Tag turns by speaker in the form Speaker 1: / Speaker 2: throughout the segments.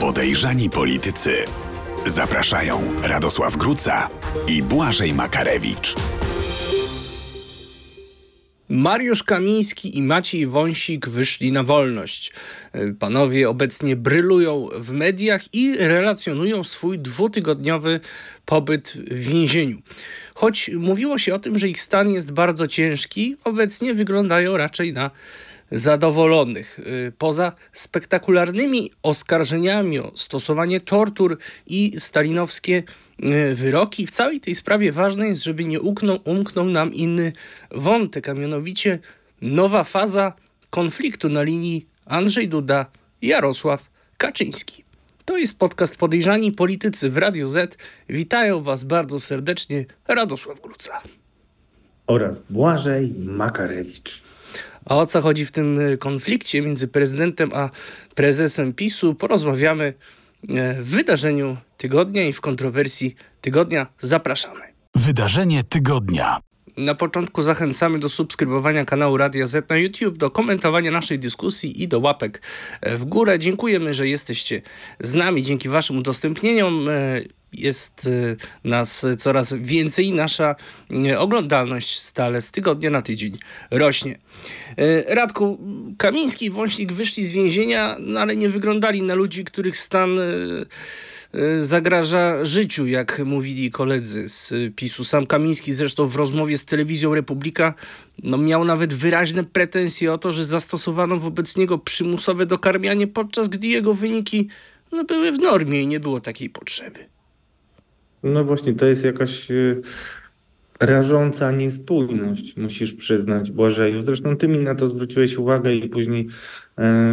Speaker 1: Podejrzani politycy. Zapraszają Radosław Gruca i Błażej Makarewicz.
Speaker 2: Mariusz Kamiński i Maciej Wąsik wyszli na wolność. Panowie obecnie brylują w mediach i relacjonują swój dwutygodniowy pobyt w więzieniu. Choć mówiło się o tym, że ich stan jest bardzo ciężki, obecnie wyglądają raczej na zadowolonych. Y, poza spektakularnymi oskarżeniami o stosowanie tortur i stalinowskie y, wyroki, w całej tej sprawie ważne jest, żeby nie umknął, umknął nam inny wątek, a mianowicie nowa faza konfliktu na linii Andrzej Duda, Jarosław Kaczyński. To jest podcast Podejrzani Politycy w Radio Z. Witają Was bardzo serdecznie Radosław Gruca.
Speaker 3: Oraz Błażej Makarewicz.
Speaker 2: A o co chodzi w tym y, konflikcie między prezydentem a prezesem PiSu porozmawiamy e, w wydarzeniu tygodnia i w kontrowersji tygodnia. Zapraszamy.
Speaker 1: Wydarzenie tygodnia.
Speaker 2: Na początku zachęcamy do subskrybowania kanału Radia Z na YouTube, do komentowania naszej dyskusji i do łapek e, w górę. Dziękujemy, że jesteście z nami. Dzięki Waszym udostępnieniom e, jest y, nas coraz więcej nasza y, oglądalność stale z tygodnia na tydzień rośnie. Radku, Kamiński i Wąsik wyszli z więzienia, no ale nie wyglądali na ludzi, których stan zagraża życiu, jak mówili koledzy z PiSu. Sam Kamiński zresztą w rozmowie z telewizją Republika no, miał nawet wyraźne pretensje o to, że zastosowano wobec niego przymusowe dokarmianie, podczas gdy jego wyniki no, były w normie i nie było takiej potrzeby.
Speaker 3: No właśnie, to jest jakaś y, rażąca niespójność, musisz przyznać, Błażeju. Zresztą ty mi na to zwróciłeś uwagę i później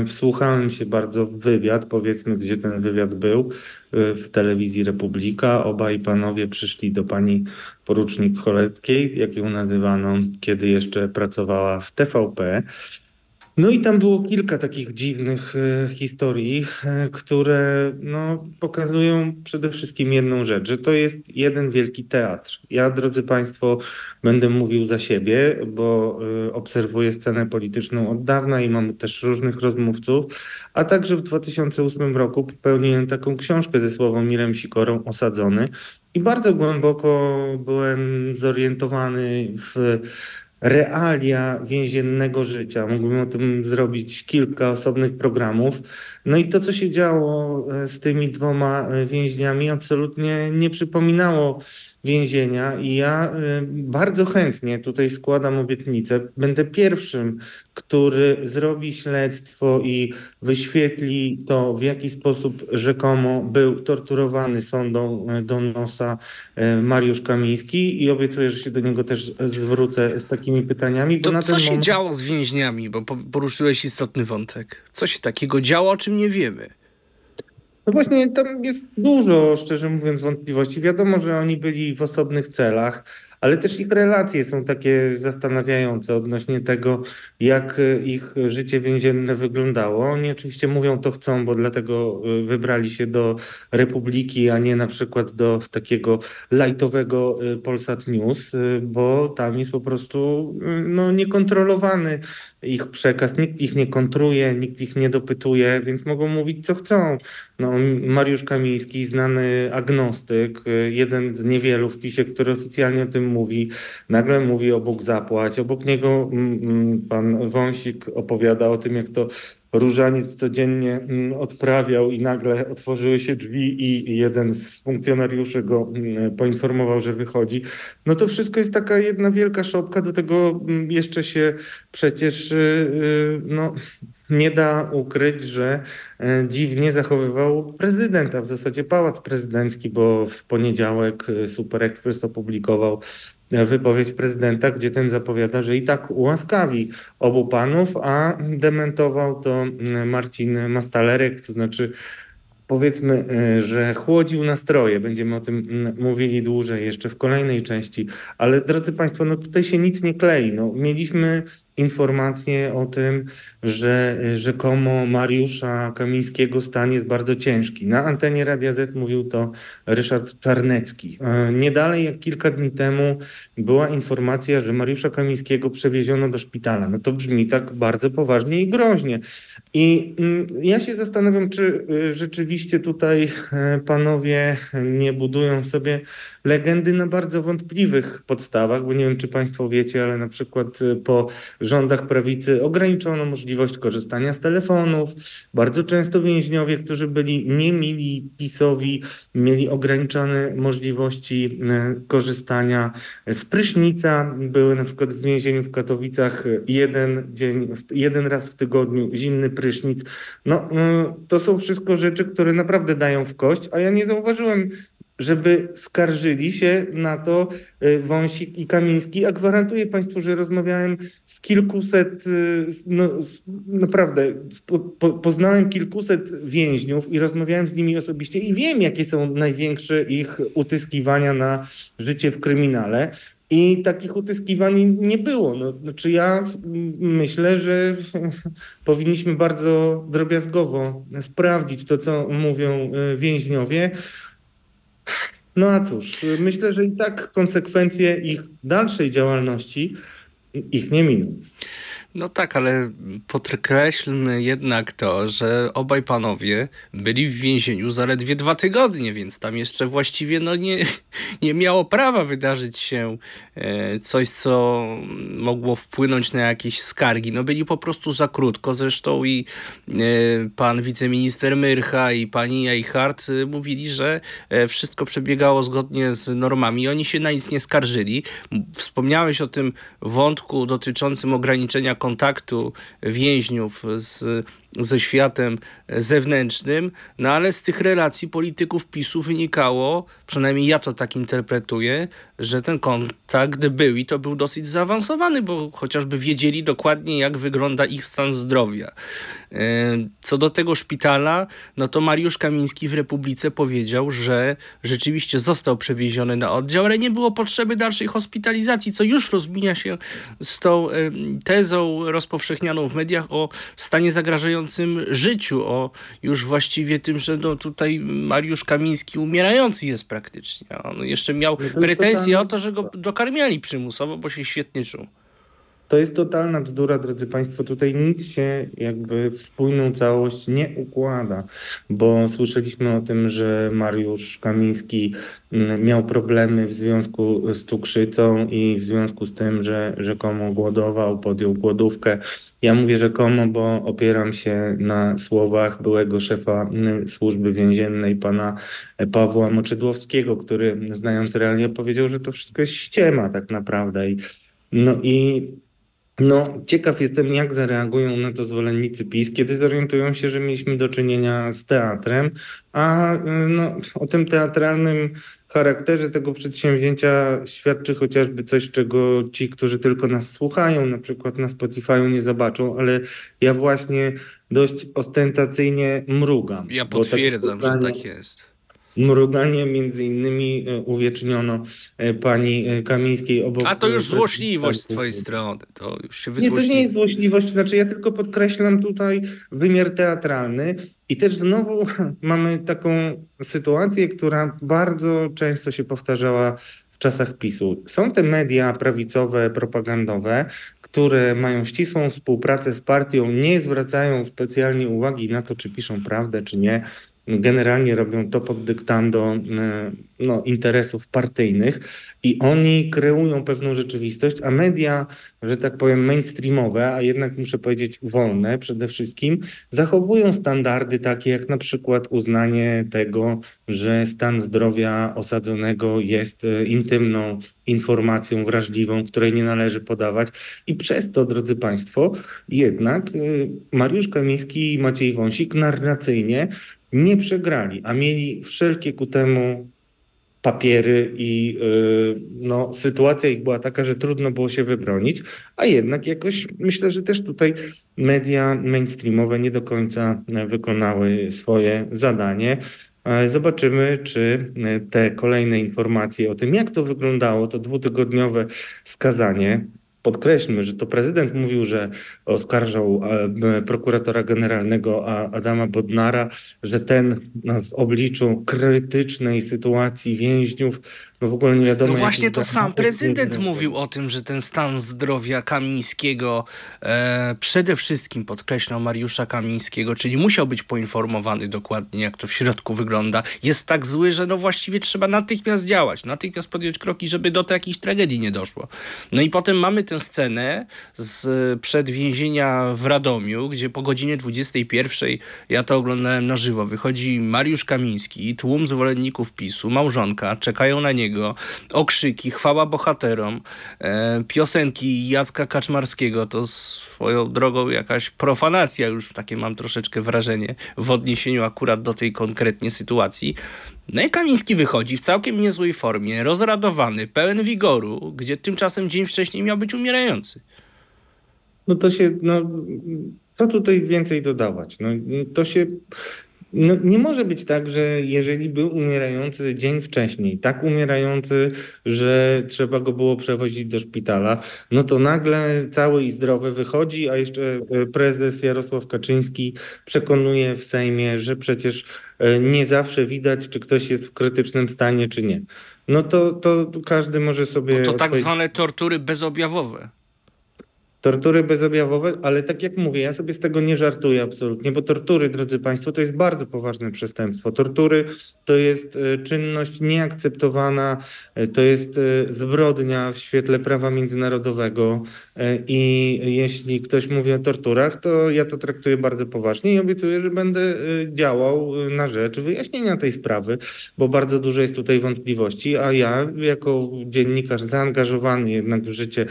Speaker 3: wsłuchałem się bardzo w wywiad, powiedzmy, gdzie ten wywiad był, e, w telewizji Republika. Obaj panowie przyszli do pani porucznik Choleckiej, jak ją nazywano, kiedy jeszcze pracowała w TVP. No i tam było kilka takich dziwnych e, historii, e, które no, pokazują przede wszystkim jedną rzecz, że to jest jeden wielki teatr. Ja, drodzy Państwo, będę mówił za siebie, bo e, obserwuję scenę polityczną od dawna i mam też różnych rozmówców, a także w 2008 roku popełniłem taką książkę ze Sławomirem Sikorą Osadzony i bardzo głęboko byłem zorientowany w realia więziennego życia. Mógłbym o tym zrobić kilka osobnych programów. No i to, co się działo e, z tymi dwoma e, więźniami, absolutnie nie przypominało więzienia i ja y, bardzo chętnie tutaj składam obietnicę. Będę pierwszym, który zrobi śledztwo i wyświetli to, w jaki sposób rzekomo był torturowany sondą y, do nosa y, Mariusz Kamiński i obiecuję, że się do niego też zwrócę z takimi pytaniami.
Speaker 2: to co się moment... działo z więźniami, bo poruszyłeś istotny wątek. Co się takiego działo, o czym nie wiemy?
Speaker 3: No właśnie, tam jest dużo, szczerze mówiąc, wątpliwości. Wiadomo, że oni byli w osobnych celach, ale też ich relacje są takie zastanawiające odnośnie tego, jak ich życie więzienne wyglądało. Oni oczywiście mówią to chcą, bo dlatego y, wybrali się do Republiki, a nie na przykład do takiego lajtowego y, Polsat News, bo tam jest po prostu no, niekontrolowany ich przekaz, nikt ich nie kontruje, nikt ich nie dopytuje, więc mogą mówić co chcą. No, Mariusz Kamiński, znany agnostyk, jeden z niewielu w PiSie, który oficjalnie o tym mówi, nagle mówi o Bóg zapłać. Obok niego mm, mm, pan Wąsik opowiada o tym, jak to różaniec codziennie mm, odprawiał i nagle otworzyły się drzwi i jeden z funkcjonariuszy go poinformował, że wychodzi. No to wszystko jest taka jedna wielka szopka, do tego jeszcze się przecież y, y, no, nie da ukryć, że e, dziwnie zachowywał prezydent, a w zasadzie pałac prezydencki, bo w poniedziałek e, Super Express opublikował wypowiedź prezydenta, gdzie ten zapowiada, że i tak ułaskawi obu panów, a dementował to Marcin Mastalerek, to znaczy powiedzmy, że chłodził nastroje. Będziemy o tym mówili dłużej jeszcze w kolejnej części. Ale drodzy Państwo, no tutaj się nic nie klei. No, mieliśmy informacje o tym, że rzekomo Mariusza Kamińskiego stan jest bardzo ciężki. Na antenie Radia Z mówił to Ryszard Czarnecki. E, nie dalej jak kilka dni temu była informacja, że Mariusza Kamińskiego przewieziono do szpitala. No to brzmi tak bardzo poważnie i groźnie. I mm, ja się zastanawiam, czy y, rzeczywiście tutaj e, panowie nie budują sobie legendy na bardzo wątpliwych podstawach, bo nie wiem, czy państwo wiecie, ale na przykład y, po rządach prawicy ograniczono możliwość korzystania z telefonów. Bardzo często więźniowie, którzy byli niemili PiSowi, mieli ograniczone możliwości y, korzystania z prysznica. Były na przykład w więzieniu w Katowicach jeden dzień, jeden raz w tygodniu zimny prysznic. No, to są wszystko rzeczy, które naprawdę dają w kość, a ja nie zauważyłem żeby skarżyli się na to y, Wąsik i Kamiński, a gwarantuję Państwu, że rozmawiałem z kilkuset, y, no, naprawdę, po, poznałem kilkuset więźniów i rozmawiałem z nimi osobiście i wiem, jakie są największe ich utyskiwania na życie w kryminale. I takich utyskiwań nie było. No, znaczy ja myślę, że powinniśmy bardzo drobiazgowo sprawdzić to, co mówią y, więźniowie. No a cóż, myślę, że i tak konsekwencje ich dalszej działalności ich nie miną.
Speaker 2: No tak, ale podkreślmy jednak to, że obaj panowie byli w więzieniu zaledwie dwa tygodnie, więc tam jeszcze właściwie no nie, nie miało prawa wydarzyć się e, coś, co mogło wpłynąć na jakieś skargi. No byli po prostu za krótko. Zresztą i e, pan wiceminister Myrcha i pani Eichhardt e, mówili, że wszystko przebiegało zgodnie z normami. Oni się na nic nie skarżyli. Wspomniałeś o tym wątku dotyczącym ograniczenia kontaktu więźniów z ze światem zewnętrznym, no ale z tych relacji polityków PiSu wynikało, przynajmniej ja to tak interpretuję, że ten kontakt był i to był dosyć zaawansowany, bo chociażby wiedzieli dokładnie, jak wygląda ich stan zdrowia. E, co do tego szpitala, no to Mariusz Kamiński w Republice powiedział, że rzeczywiście został przewieziony na oddział, ale nie było potrzeby dalszej hospitalizacji, co już rozmija się z tą tezą rozpowszechnianą w mediach o stanie zagrażającym życiu, o już właściwie tym, że no tutaj Mariusz Kamiński umierający jest praktycznie. On jeszcze miał no pretensje o to, że go dokarmiali przymusowo, bo się świetnie czuł.
Speaker 3: To jest totalna bzdura, drodzy Państwo. Tutaj nic się jakby w spójną całość nie układa, bo słyszeliśmy o tym, że Mariusz Kamiński mm, miał problemy w związku z cukrzycą i w związku z tym, że rzekomo głodował, podjął głodówkę. Ja mówię rzekomo, bo opieram się na słowach byłego szefa mm, służby więziennej, pana Pawła Moczydłowskiego, który znając realnie powiedział, że to wszystko jest ściema tak naprawdę. I, no i no, ciekaw jestem, jak zareagują na to zwolennicy PiS, kiedy zorientują się, że mieliśmy do czynienia z teatrem, a y, no, o tym teatralnym charakterze tego przedsięwzięcia świadczy chociażby coś, czego ci, którzy tylko nas słuchają, na przykład na Spotify nie zobaczą, ale ja właśnie dość ostentacyjnie mrugam.
Speaker 2: Ja potwierdzam, tak że tak jest
Speaker 3: mruganie między innymi e, uwieczniono e, pani e, Kamińskiej obok...
Speaker 2: A to już złośliwość z twojej strony, to już się
Speaker 3: Nie, to nie jest złośliwość, znaczy ja tylko podkreślam tutaj wymiar teatralny i też znowu mamy taką sytuację, która bardzo często się powtarzała w czasach PiSu. Są te media prawicowe, propagandowe, które mają ścisłą współpracę z partią, nie zwracają specjalnie uwagi na to, czy piszą prawdę, czy nie generalnie robią to pod dyktando e, no, interesów partyjnych i oni kreują pewną rzeczywistość, a media, że tak powiem, mainstreamowe, a jednak muszę powiedzieć wolne przede wszystkim, zachowują standardy takie jak na przykład uznanie tego, że stan zdrowia osadzonego jest e, intymną informacją wrażliwą, której nie należy podawać. I przez to, drodzy Państwo, jednak e, Mariusz Kamiński i Maciej Wąsik narracyjnie nie przegrali, a mieli wszelkie ku temu papiery i yy, no, sytuacja ich była taka, że trudno było się wybronić, a jednak jakoś myślę, że też tutaj media mainstreamowe nie do końca wykonały swoje zadanie. E, zobaczymy, czy te kolejne informacje o tym, jak to wyglądało, to dwutygodniowe skazanie, podkreślmy, że to prezydent mówił, że oskarżał e, prokuratora generalnego Adama Bodnara, że ten no, w obliczu krytycznej sytuacji więźniów no w ogóle nie wiadomo.
Speaker 2: No właśnie to sam prezydent mówił o tym, że ten stan zdrowia Kamińskiego, e, przede wszystkim podkreślał Mariusza Kamińskiego, czyli musiał być poinformowany dokładnie, jak to w środku wygląda, jest tak zły, że no właściwie trzeba natychmiast działać, natychmiast podjąć kroki, żeby do jakiejś tragedii nie doszło. No i potem mamy tę scenę z przed więzienia w Radomiu, gdzie po godzinie 21, ja to oglądałem na żywo, wychodzi Mariusz Kamiński, tłum zwolenników PiSu, małżonka, czekają na niego, okrzyki, chwała bohaterom, e, piosenki Jacka Kaczmarskiego, to swoją drogą jakaś profanacja, już takie mam troszeczkę wrażenie, w odniesieniu akurat do tej konkretnie sytuacji. No i Kamiński wychodzi w całkiem niezłej formie, rozradowany, pełen wigoru, gdzie tymczasem dzień wcześniej miał być umierający.
Speaker 3: No to się, no, co tutaj więcej dodawać? No, to się no, nie może być tak, że jeżeli był umierający dzień wcześniej, tak umierający, że trzeba go było przewozić do szpitala, no to nagle cały i zdrowy wychodzi, a jeszcze e, prezes Jarosław Kaczyński przekonuje w Sejmie, że przecież e, nie zawsze widać, czy ktoś jest w krytycznym stanie, czy nie. No to, to każdy może sobie.
Speaker 2: Bo to tak zwane tortury bezobjawowe.
Speaker 3: Tortury bezobjawowe, ale tak jak mówię, ja sobie z tego nie żartuję absolutnie, bo tortury, drodzy Państwo, to jest bardzo poważne przestępstwo. Tortury to jest e, czynność nieakceptowana, e, to jest e, zbrodnia w świetle prawa międzynarodowego i jeśli ktoś mówi o torturach, to ja to traktuję bardzo poważnie i obiecuję, że będę działał na rzecz wyjaśnienia tej sprawy, bo bardzo dużo jest tutaj wątpliwości, a ja jako dziennikarz zaangażowany jednak w życie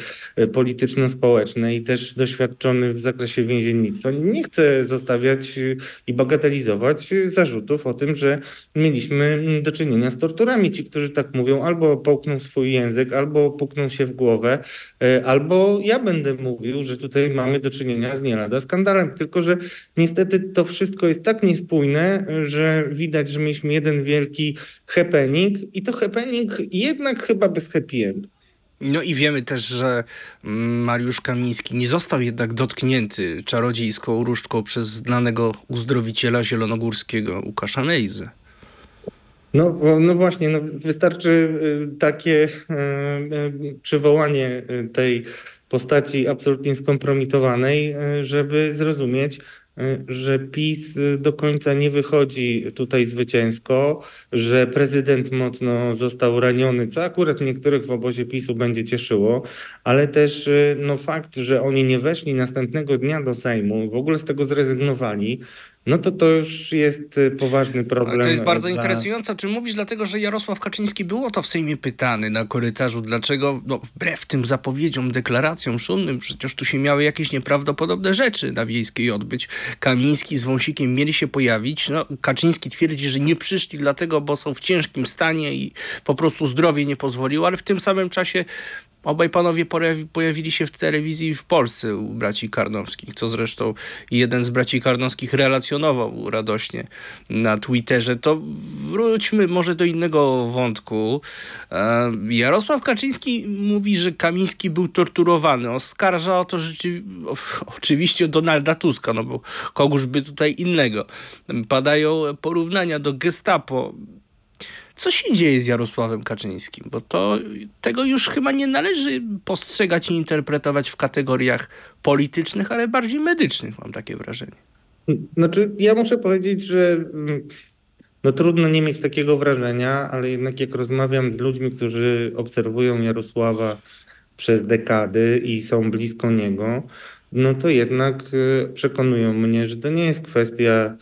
Speaker 3: polityczno-społeczne, i też doświadczony w zakresie więziennictwa, nie chcę zostawiać i bagatelizować zarzutów o tym, że mieliśmy do czynienia z torturami. Ci, którzy tak mówią, albo połkną swój język, albo pukną się w głowę, e, albo ja będę mówił, że tutaj mamy do czynienia z nie lada skandalem. Tylko, że niestety to wszystko jest tak niespójne, że widać, że mieliśmy jeden wielki happening i to happening jednak chyba bez happy endu.
Speaker 2: No i wiemy też, że mm, Mariusz Kamiński nie został jednak dotknięty czarodziejską różdżką przez znanego uzdrowiciela zielonogórskiego Łukasza Mejzy.
Speaker 3: No, no właśnie, no wystarczy y, takie y, y, przywołanie tej postaci absolutnie skompromitowanej, żeby zrozumieć, że PiS do końca nie wychodzi tutaj zwycięsko, że prezydent mocno został raniony, co akurat niektórych w obozie PiSu będzie cieszyło, ale też no, fakt, że oni nie weszli następnego dnia do Sejmu, w ogóle z tego zrezygnowali, no to to już jest y, poważny problem. Ale
Speaker 2: to jest bardzo dla... interesujące. Czy mówisz dlatego, że Jarosław Kaczyński było to w Sejmie pytany na korytarzu, dlaczego no, wbrew tym zapowiedziom, deklaracjom szumnym, przecież tu się miały jakieś nieprawdopodobne rzeczy na Wiejskiej odbyć. Kamiński z Wąsikiem mieli się pojawić. No, Kaczyński twierdzi, że nie przyszli dlatego, bo są w ciężkim stanie i po prostu zdrowie nie pozwoliło, ale w tym samym czasie Obaj panowie pojawili się w telewizji w Polsce u braci Karnowskich, co zresztą jeden z braci Karnowskich relacjonował radośnie na Twitterze. To wróćmy może do innego wątku. E, Jarosław Kaczyński mówi, że Kamiński był torturowany. Oskarża o to rzeczy... oczywiście Donalda Tuska, no bo kogoż by tutaj innego. Padają porównania do gestapo co się dzieje z Jarosławem Kaczyńskim, bo to tego już chyba nie należy postrzegać i interpretować w kategoriach politycznych, ale bardziej medycznych, mam takie wrażenie.
Speaker 3: Znaczy, ja muszę powiedzieć, że mm, no trudno nie mieć takiego wrażenia, ale jednak jak rozmawiam z ludźmi, którzy obserwują Jarosława przez dekady i są blisko niego, no to jednak y, przekonują mnie, że to nie jest kwestia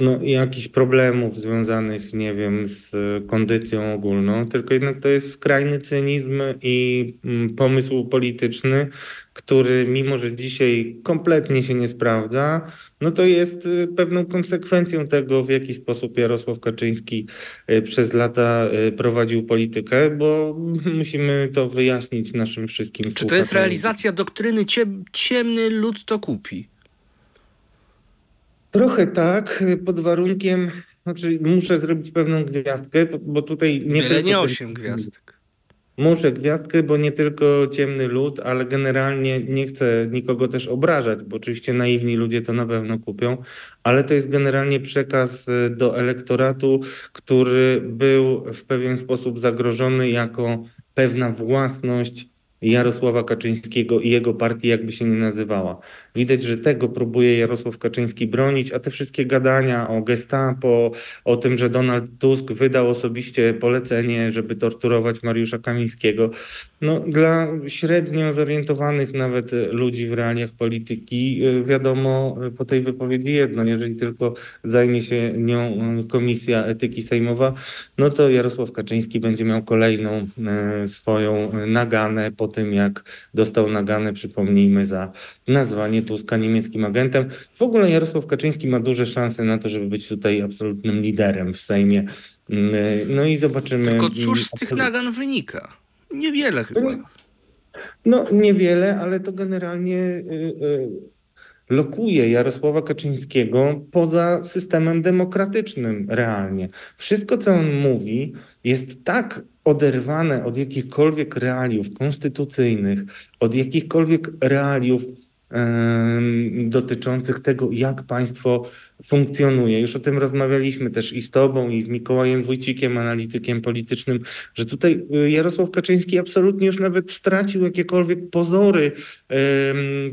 Speaker 3: no, jakichś problemów związanych, nie wiem, z kondycją ogólną, tylko jednak to jest skrajny cynizm i mm, pomysł polityczny, który mimo, że dzisiaj kompletnie się nie sprawdza, no to jest y, pewną konsekwencją tego, w jaki sposób Jarosław Kaczyński y, przez lata y, prowadził politykę, bo musimy to wyjaśnić naszym wszystkim
Speaker 2: Czy to jest realizacja doktryny ciemny lud to kupi?
Speaker 3: Trochę tak, pod warunkiem, znaczy muszę zrobić pewną gwiazdkę, bo tutaj
Speaker 2: nie Wiele tylko... nie osiem gwiazdek.
Speaker 3: muszę gwiazdkę, bo nie tylko ciemny lud, ale generalnie nie chcę nikogo też obrażać, bo oczywiście naiwni ludzie to na pewno kupią, ale to jest generalnie przekaz y, do elektoratu, który był w pewien sposób zagrożony jako pewna własność Jarosława Kaczyńskiego i jego partii, jakby się nie nazywała. Widać, że tego próbuje Jarosław Kaczyński bronić, a te wszystkie gadania o gestapo, o tym, że Donald Tusk wydał osobiście polecenie, żeby torturować Mariusza Kamińskiego, no, dla średnio zorientowanych nawet ludzi w realiach polityki y, wiadomo po tej wypowiedzi jedno, jeżeli tylko zajmie się nią y, Komisja Etyki Sejmowa, no to Jarosław Kaczyński będzie miał kolejną y, swoją naganę po tym, jak dostał naganę, przypomnijmy, za nazwanie Tuska niemieckim agentem. W ogóle Jarosław Kaczyński ma duże szanse na to, żeby być tutaj absolutnym liderem w Sejmie. Mm, no i zobaczymy.
Speaker 2: Tylko cóż z tych nagan wynika? Niewiele chyba.
Speaker 3: No niewiele, ale to generalnie y, y, lokuje Jarosława Kaczyńskiego poza systemem demokratycznym realnie. Wszystko, co on mówi, jest tak oderwane od jakichkolwiek realiów konstytucyjnych, od jakichkolwiek realiów dotyczących tego, jak państwo funkcjonuje. Już o tym rozmawialiśmy też i z Tobą, i z Mikołajem Wójcikiem, analitykiem politycznym, że tutaj y, Jarosław Kaczyński absolutnie już nawet stracił jakiekolwiek pozory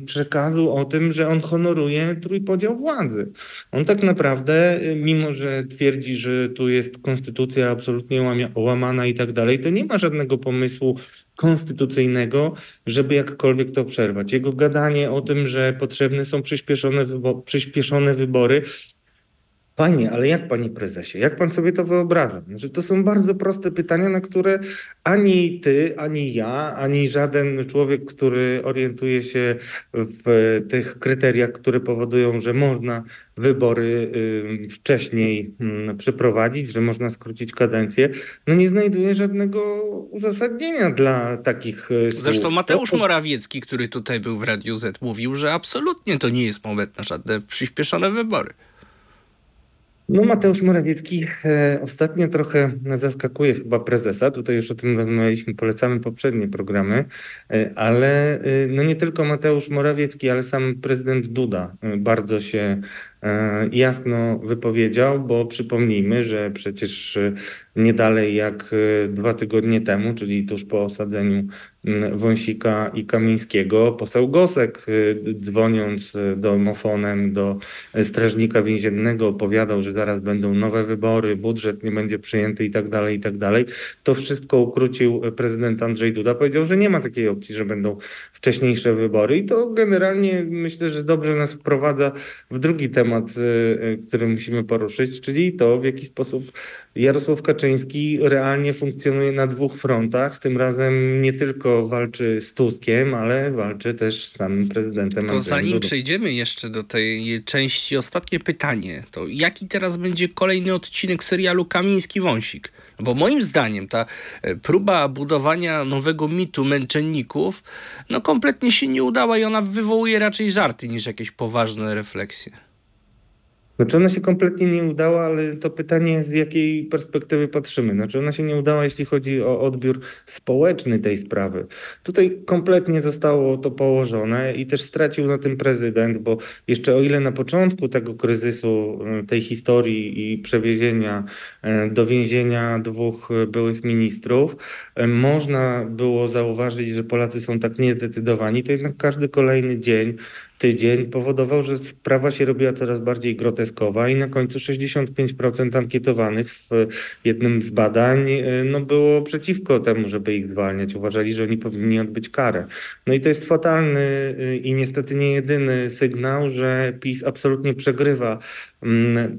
Speaker 3: przekazu o tym, że on honoruje trójpodział władzy. On tak naprawdę, y, mimo że twierdzi, że tu jest konstytucja absolutnie łamana i tak dalej, to nie ma żadnego pomysłu konstytucyjnego, żeby jakkolwiek to przerwać. Jego gadanie o tym, że potrzebne są przyspieszone, wybo przyspieszone wybory, Panie, ale jak panie prezesie, jak pan sobie to wyobraża? Że to są bardzo proste pytania, na które ani ty, ani ja, ani żaden człowiek, który orientuje się w tych kryteriach, które powodują, że można wybory wcześniej przeprowadzić, że można skrócić kadencję, no nie znajduje żadnego uzasadnienia dla takich y, słów.
Speaker 2: Zresztą Mateusz Morawiecki, który tutaj był w Radiu Z, mówił, że absolutnie to nie jest moment na żadne przyspieszone wybory.
Speaker 3: No Mateusz Morawiecki e, ostatnio trochę zaskakuje chyba prezesa. Tutaj już o tym rozmawialiśmy, polecamy poprzednie programy, e, ale e, no nie tylko Mateusz Morawiecki, ale sam prezydent Duda bardzo się jasno wypowiedział, bo przypomnijmy, że przecież nie dalej jak dwa tygodnie temu, czyli tuż po osadzeniu Wąsika i Kamińskiego, poseł Gosek dzwoniąc domofonem do strażnika więziennego opowiadał, że zaraz będą nowe wybory, budżet nie będzie przyjęty i tak dalej, i tak dalej. To wszystko ukrócił prezydent Andrzej Duda. Powiedział, że nie ma takiej opcji, że będą wcześniejsze wybory i to generalnie myślę, że dobrze nas wprowadza w drugi temat, y, y, który musimy poruszyć, czyli to, w jaki sposób Jarosław Kaczyński realnie funkcjonuje na dwóch frontach. Tym razem nie tylko walczy z Tuskiem, ale walczy też z samym prezydentem.
Speaker 2: To zanim przejdziemy jeszcze do tej części, ostatnie pytanie. To jaki teraz będzie kolejny odcinek serialu Kamiński-Wąsik? Bo moim zdaniem ta e, próba budowania nowego mitu męczenników no kompletnie się nie udała i ona wywołuje raczej żarty niż jakieś poważne refleksje.
Speaker 3: Znaczy ona się kompletnie nie udała, ale to pytanie z jakiej perspektywy patrzymy. Znaczy ona się nie udała, jeśli chodzi o odbiór społeczny tej sprawy. Tutaj kompletnie zostało to położone i też stracił na tym prezydent, bo jeszcze o ile na początku tego kryzysu, e, tej historii i przewiezienia e, do więzienia dwóch byłych ministrów, e, można było zauważyć, że Polacy są tak niezdecydowani, to jednak każdy kolejny dzień tydzień powodował, że sprawa się robiła coraz bardziej groteskowa i na końcu 65% ankietowanych w jednym z badań e, no, było przeciwko temu, żeby ich zwalniać. Uważali, że oni powinni odbyć karę. No i to jest fatalny e, i niestety nie jedyny sygnał, że PiS absolutnie przegrywa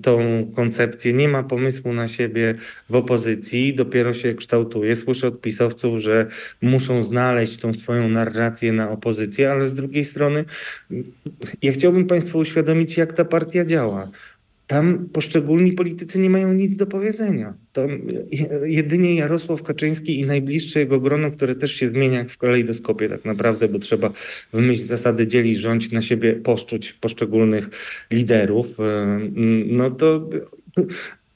Speaker 3: tą koncepcję, nie ma pomysłu na siebie w opozycji, dopiero się kształtuje. Słyszę od pisowców, że muszą znaleźć tą swoją narrację na opozycję, ale z drugiej strony mm, ja chciałbym Państwu uświadomić, jak ta partia działa. Tam poszczególni politycy nie mają nic do powiedzenia. Tam jedynie Jarosław Kaczyński i najbliższe jego grono, które też się zmienia jak w kalejdoskopie tak naprawdę, bo trzeba w myśl zasady dzielić rząd na siebie poszczuć poszczególnych liderów. No to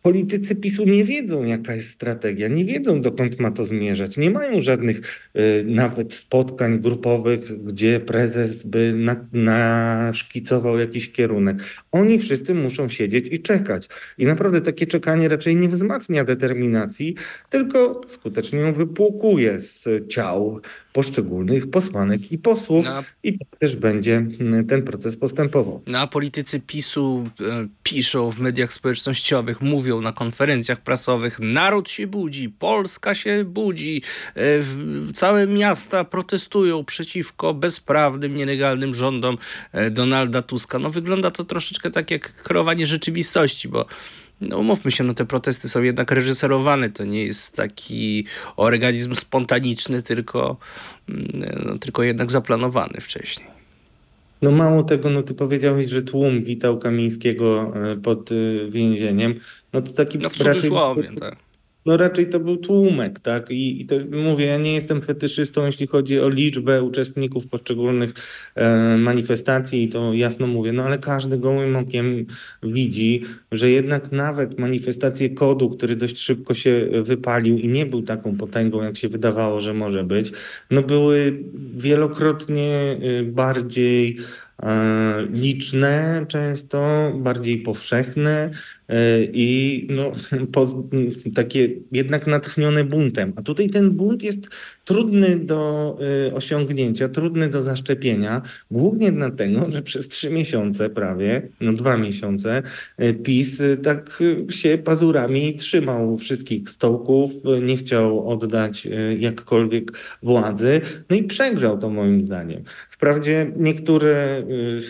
Speaker 3: politycy PiSu nie wiedzą, jaka jest strategia, nie wiedzą, dokąd ma to zmierzać. Nie mają żadnych y, nawet spotkań grupowych, gdzie prezes by na, naszkicował jakiś kierunek. Oni wszyscy muszą siedzieć i czekać. I naprawdę takie czekanie raczej nie wzmacnia determinacji, tylko skutecznie ją wypłukuje z ciał poszczególnych posłanek i posłów.
Speaker 2: No.
Speaker 3: I tak też będzie mm, ten proces postępował.
Speaker 2: No a politycy PiSu e, piszą w mediach społecznościowych, mówią na konferencjach prasowych, naród się budzi, Polska się budzi, e, w, całe miasta protestują przeciwko bezprawnym, nielegalnym rządom e, Donalda Tuska. No wygląda to troszeczkę tak jak kreowanie rzeczywistości, bo no umówmy się, no te protesty są jednak reżyserowane. To nie jest taki organizm spontaniczny, tylko, mm, no, tylko jednak zaplanowany wcześniej.
Speaker 3: No mało tego, no ty powiedziałeś, że tłum witał Kamińskiego e, pod e, więzieniem. No to taki
Speaker 2: No w
Speaker 3: raczej-
Speaker 2: cudzysłowie, tak.
Speaker 3: No raczej to był tłumek, tak? I, i to mówię, ja nie jestem fetyszystą, jeśli chodzi o liczbę uczestników poszczególnych e, manifestacji, to jasno mówię, no ale każdy gołym okiem widzi, że jednak nawet manifestacje kodu, który dość szybko się wypalił i nie był taką potęgą, jak się wydawało, że może być, no były wielokrotnie y, bardziej e, liczne, często bardziej powszechne e, i no, po, takie jednak natchnione buntem. A tutaj ten bunt jest trudny do y, osiągnięcia, trudny do zaszczepienia, głównie dlatego, że przez trzy miesiące prawie, no dwa miesiące, y, PiS y, tak się pazurami trzymał wszystkich stołków, nie chciał oddać jakkolwiek władzy, no i przegrzał to moim zdaniem. Wprawdzie niektóre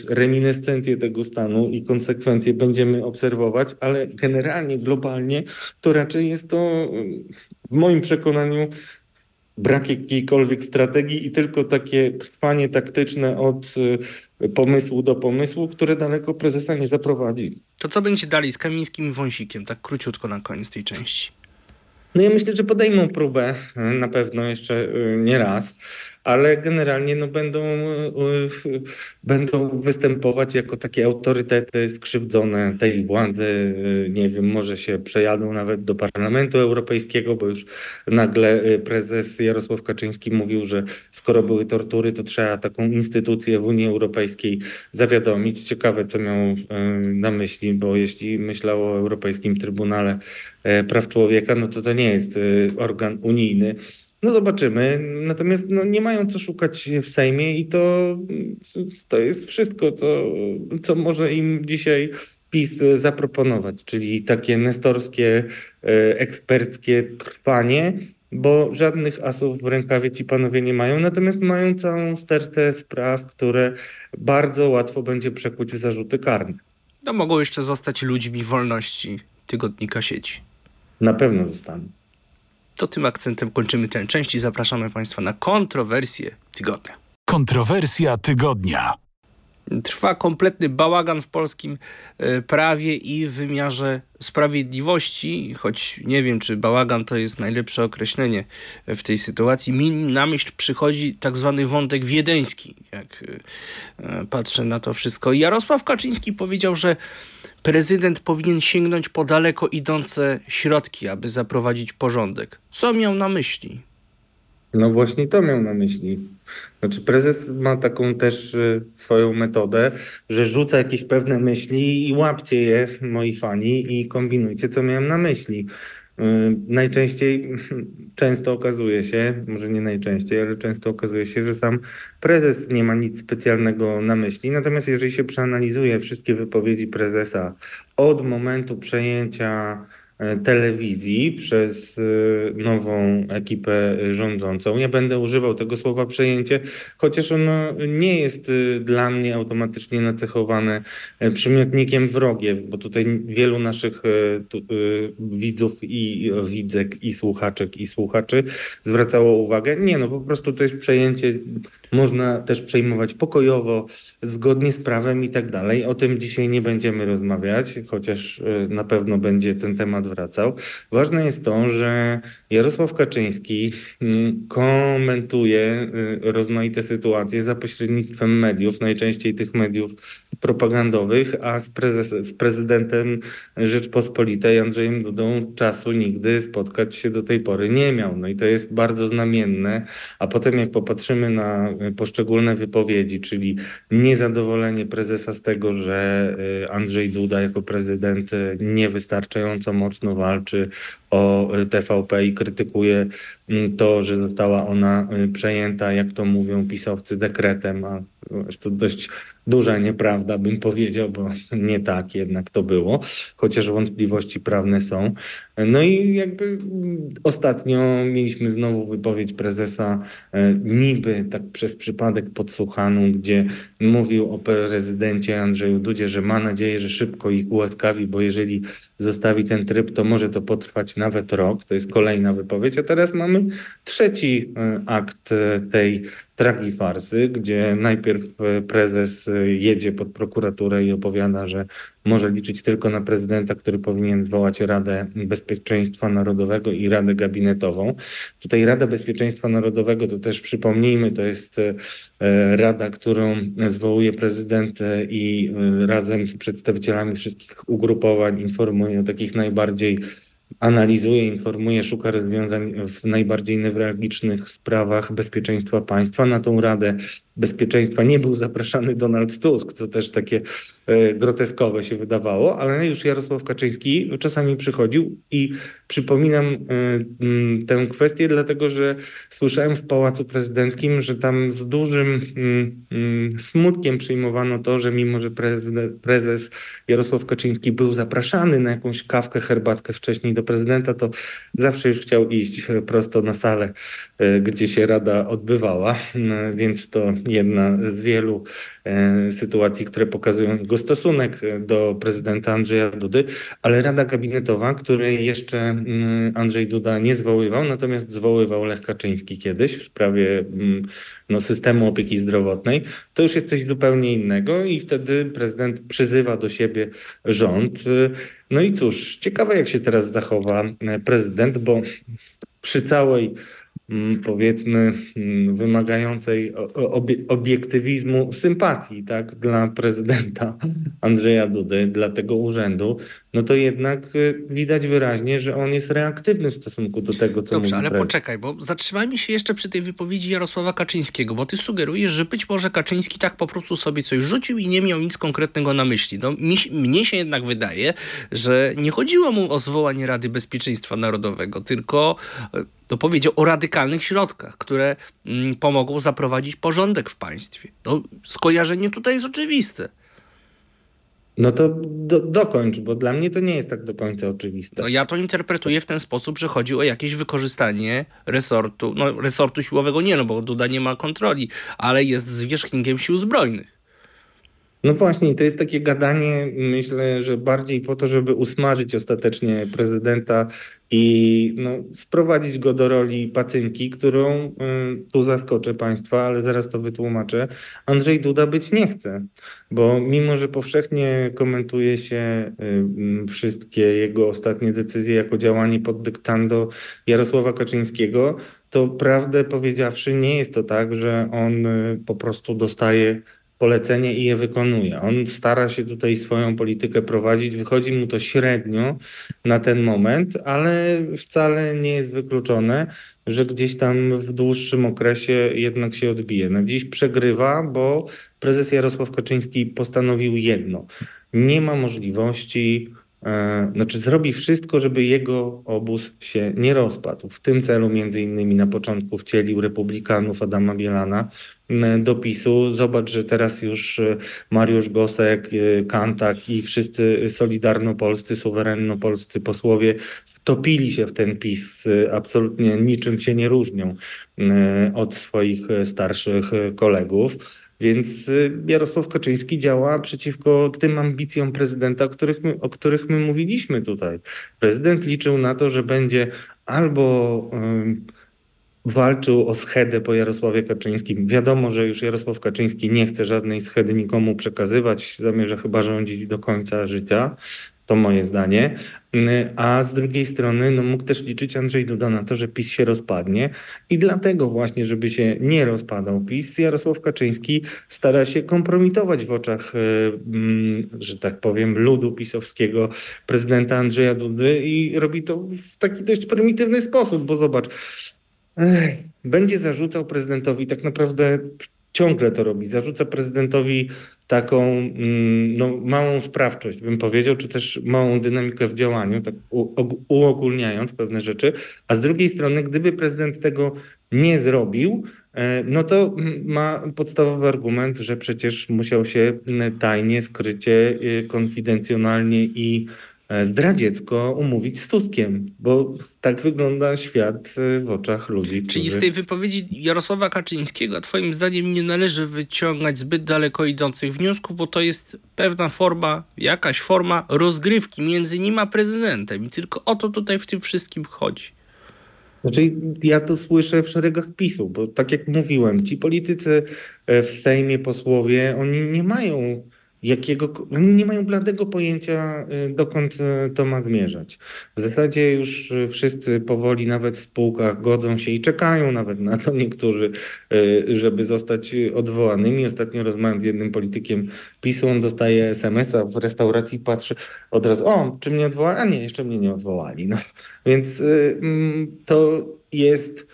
Speaker 3: reminiscencje tego stanu i konsekwencje będziemy obserwować, ale generalnie, globalnie to raczej jest to w moim przekonaniu brak jakiejkolwiek strategii i tylko takie trwanie taktyczne od y, pomysłu do pomysłu, które daleko prezesa nie zaprowadzi.
Speaker 2: To co będzie dalej z Kamińskim i Wąsikiem? Tak króciutko na koniec tej części.
Speaker 3: No ja myślę, że podejmą próbę y, na pewno jeszcze y, nie raz, ale generalnie no będą, y, będą występować jako takie autorytety skrzywdzone tej władzy. y, Nie wiem, może się przejadą nawet do Parlamentu Europejskiego, bo już nagle y, prezes Jarosław Kaczyński mówił, że skoro były tortury, to trzeba taką instytucję w Unii Europejskiej zawiadomić. Ciekawe, co miał y, na myśli, bo jeśli myślał o Europejskim Trybunale e, Praw Człowieka, no to to nie jest y, organ unijny. No zobaczymy. Natomiast no, nie mają co szukać w Sejmie i to, to jest wszystko, co, co może im dzisiaj PiS zaproponować, czyli takie nestorskie, e, eksperckie trwanie, bo żadnych asów w rękawie ci panowie nie mają, natomiast mają całą stertę spraw, które bardzo łatwo będzie przekuć w zarzuty karne.
Speaker 2: No mogą jeszcze zostać ludźmi wolności tygodnika sieci.
Speaker 3: Na pewno zostaną.
Speaker 2: To tym akcentem kończymy tę część i zapraszamy Państwa na kontrowersję tygodnia.
Speaker 1: Kontrowersja tygodnia.
Speaker 2: Trwa kompletny bałagan w polskim e, prawie i wymiarze sprawiedliwości, choć nie wiem, czy bałagan to jest najlepsze określenie w tej sytuacji. Mi na myśl przychodzi tak zwany wątek wiedeński, jak e, patrzę na to wszystko. Jarosław Kaczyński powiedział, że prezydent powinien sięgnąć po daleko idące środki, aby zaprowadzić porządek. Co miał na myśli?
Speaker 3: No właśnie to miał na myśli. Znaczy prezes ma taką też y, swoją metodę, że rzuca jakieś pewne myśli i łapcie je, moi fani, i kombinujcie, co miałem na myśli. Y, Najczęściej, często okazuje się, może nie najczęściej, ale często okazuje się, że sam prezes nie ma nic specjalnego na myśli. Natomiast jeżeli się przeanalizuje wszystkie wypowiedzi prezesa od momentu przejęcia telewizji przez e, nową ekipę rządzącą. Ja będę używał tego słowa przejęcie, chociaż ono nie jest e, dla mnie automatycznie nacechowane e, przymiotnikiem wrogiew, bo tutaj wielu naszych e, tu, e, widzów i widzek i słuchaczek i słuchaczy zwracało uwagę. Nie, no po prostu to jest przejęcie, można też przejmować pokojowo, zgodnie z prawem i tak dalej. O tym dzisiaj nie będziemy rozmawiać, chociaż na pewno będzie ten temat wracał. Ważne jest to, że Jarosław Kaczyński mm, komentuje y, rozmaite sytuacje za pośrednictwem mediów, najczęściej tych mediów propagandowych, a z, prezes, z prezydentem Rzeczpospolitej Andrzejem Dudą czasu nigdy spotkać się do tej pory nie miał. No i to jest bardzo znamienne. A potem jak popatrzymy na poszczególne wypowiedzi, czyli niezadowolenie prezesa z tego, że y, Andrzej Duda jako prezydent niewystarczająco mocno walczy o TVP i krytykuje mm, to, że została ona y, przejęta, jak to mówią pisowcy, dekretem, a to dość duża nieprawda, bym powiedział, bo nie tak jednak to było, chociaż wątpliwości prawne są. No i jakby mm, ostatnio mieliśmy znowu wypowiedź prezesa e, niby tak przez przypadek podsłuchaną, gdzie mówił o prezydencie Andrzeju Dudzie, że ma nadzieję, że szybko ich ułatkawi, bo jeżeli zostawi ten tryb, to może to potrwać nawet rok. To jest kolejna wypowiedź. A teraz mamy trzeci e, akt e, tej tragi farsy, gdzie najpierw prezes jedzie pod prokuraturę i opowiada, że może liczyć tylko na prezydenta, który powinien zwołać Radę Bezpieczeństwa Narodowego i Radę Gabinetową. Tutaj Rada Bezpieczeństwa Narodowego, to też przypomnijmy, to jest e, rada, którą zwołuje prezydent i e, razem z przedstawicielami wszystkich ugrupowań informuje o takich najbardziej analizuje, informuje, szuka rozwiązań w najbardziej newralgicznych sprawach bezpieczeństwa państwa. Na tą Radę Bezpieczeństwa nie był zapraszany Donald Tusk, co też takie e, groteskowe się wydawało, ale już Jarosław Kaczyński czasami przychodził i przypominam e, tę kwestię, dlatego że słyszałem w Pałacu Prezydenckim, że tam z dużym smutkiem przyjmowano to, że mimo, że prezes Jarosław Kaczyński był zapraszany na jakąś kawkę, herbatkę wcześniej do prezydenta, to zawsze już chciał iść prosto na salę, e, gdzie się rada odbywała, więc to jedna z wielu e, sytuacji, które pokazują jego stosunek do prezydenta Andrzeja Dudy, ale Rada Gabinetowa, której jeszcze mm, Andrzej Duda nie zwoływał, natomiast zwoływał Lech Kaczyński kiedyś w sprawie mm, no, systemu opieki zdrowotnej, to już jest coś zupełnie innego i wtedy prezydent przyzywa do siebie rząd. No i cóż, ciekawe jak się teraz zachowa prezydent, bo przy całej powiedzmy mm, wymagającej obiektywizmu sympatii tak, dla prezydenta Andrzeja Dudy, dla tego urzędu, no to jednak y, widać wyraźnie, że on jest reaktywny w stosunku do tego, co
Speaker 2: Dobrze,
Speaker 3: mówi
Speaker 2: ale
Speaker 3: prezydent.
Speaker 2: poczekaj, bo zatrzymajmy się jeszcze przy tej wypowiedzi Jarosława Kaczyńskiego, bo ty sugerujesz, że być może Kaczyński tak po prostu sobie coś rzucił i nie miał nic konkretnego na myśli. No, mi, mnie się jednak wydaje, że nie chodziło mu o zwołanie Rady Bezpieczeństwa Narodowego, tylko no, powiedział o radykalnych środkach, które mm, pomogą zaprowadzić porządek w państwie. No, skojarzenie tutaj jest oczywiste.
Speaker 3: No to do, dokończ, bo dla mnie to nie jest tak do końca oczywiste.
Speaker 2: No ja to interpretuję w ten sposób, że chodzi o jakieś wykorzystanie resortu, no resortu siłowego nie, no bo Duda nie ma kontroli, ale jest zwierzchnikiem sił zbrojnych.
Speaker 3: No właśnie, to jest takie gadanie, myślę, że bardziej po to, żeby usmażyć ostatecznie prezydenta i no, sprowadzić go do roli patynki, którą y, tu zaskoczę Państwa, ale zaraz to wytłumaczę. Andrzej Duda być nie chce, bo mimo, że powszechnie komentuje się y, wszystkie jego ostatnie decyzje jako działanie pod dyktando Jarosława Kaczyńskiego, to prawdę powiedziawszy nie jest to tak, że on y, po prostu dostaje polecenie i je wykonuje. On stara się tutaj swoją politykę prowadzić, wychodzi mu to średnio na ten moment, ale wcale nie jest wykluczone, że gdzieś tam w dłuższym okresie jednak się odbije. Na dziś przegrywa, bo prezes Jarosław Kaczyński postanowił jedno. Nie ma możliwości E, znaczy zrobi wszystko, żeby jego obóz się nie rozpadł. W tym celu między innymi na początku wcielił republikanów Adama Bielana do PiSu. Zobacz, że teraz już e, Mariusz Gosek, e, Kantak i wszyscy solidarnopolscy, suwerennopolscy posłowie wtopili się w ten PiS. Absolutnie niczym się nie różnią od swoich starszych kolegów. Więc Jarosław Kaczyński działa przeciwko tym ambicjom prezydenta, o których my, o których my mówiliśmy tutaj. Prezydent liczył na to, że będzie albo walczył o schedę po Jarosławie Kaczyńskim. Wiadomo, że już Jarosław Kaczyński nie chce żadnej schedy nikomu przekazywać, zamierza chyba rządzić do końca życia. To moje zdanie. A z drugiej strony no, mógł też liczyć Andrzej Duda na to, że PiS się rozpadnie i dlatego właśnie, żeby się nie rozpadał PiS, Jarosław Kaczyński stara się kompromitować w oczach, że tak powiem, ludu pisowskiego prezydenta Andrzeja Dudy i robi to w taki dość prymitywny sposób, bo zobacz, będzie zarzucał prezydentowi, tak naprawdę ciągle to robi, zarzuca prezydentowi taką mm, no, małą sprawczość, bym powiedział, czy też małą dynamikę w działaniu, tak uogólniając pewne rzeczy, a z drugiej strony, gdyby prezydent tego nie zrobił, e, no to ma podstawowy argument, że przecież musiał się tajnie, skrycie, e, konfidencjonalnie i zdradziecko umówić z Tuskiem, bo tak wygląda świat e, w oczach ludzi.
Speaker 2: Czyli którzy... z tej wypowiedzi Jarosława Kaczyńskiego, twoim zdaniem nie należy wyciągać zbyt daleko idących wniosków, bo to jest pewna forma, jakaś forma rozgrywki między nim a prezydentem i tylko o to tutaj w tym wszystkim chodzi.
Speaker 3: Znaczy, ja to słyszę w szeregach PiSu, bo tak jak mówiłem, ci politycy e, w Sejmie, posłowie, oni nie mają jakiego, nie mają bladego pojęcia, y, dokąd y, to ma zmierzać. W zasadzie już y, wszyscy powoli, nawet w spółkach, godzą się i czekają nawet na to niektórzy, żeby zostać odwołanymi. Ostatnio rozmawiam z jednym politykiem PiSu, on dostaje SMS-a w restauracji, patrzy od razu, o, czy mnie odwołali? A nie, jeszcze mnie nie odwołali. No, więc mm, to jest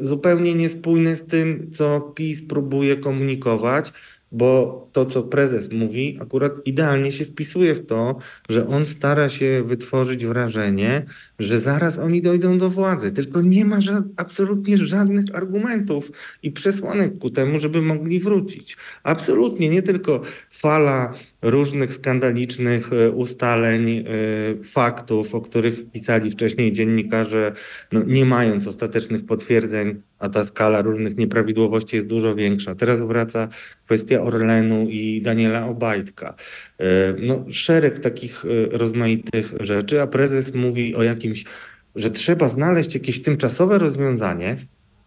Speaker 3: zupełnie niespójne z tym, co PiS próbuje komunikować bo to, co prezes mówi, akurat idealnie się wpisuje w to, że on stara się wytworzyć wrażenie, że zaraz oni dojdą do władzy. Tylko nie ma ża absolutnie żadnych argumentów i przesłanek ku temu, żeby mogli wrócić. Absolutnie nie tylko fala różnych skandalicznych e, ustaleń, e, faktów, o których pisali wcześniej dziennikarze, no, nie mając ostatecznych potwierdzeń, a ta skala różnych nieprawidłowości jest dużo większa. Teraz wraca kwestia Orlenu i Daniela Obajtka. E, no, szereg takich rozmaitych rzeczy, a prezes mówi o jakimś, że trzeba znaleźć jakieś tymczasowe rozwiązanie.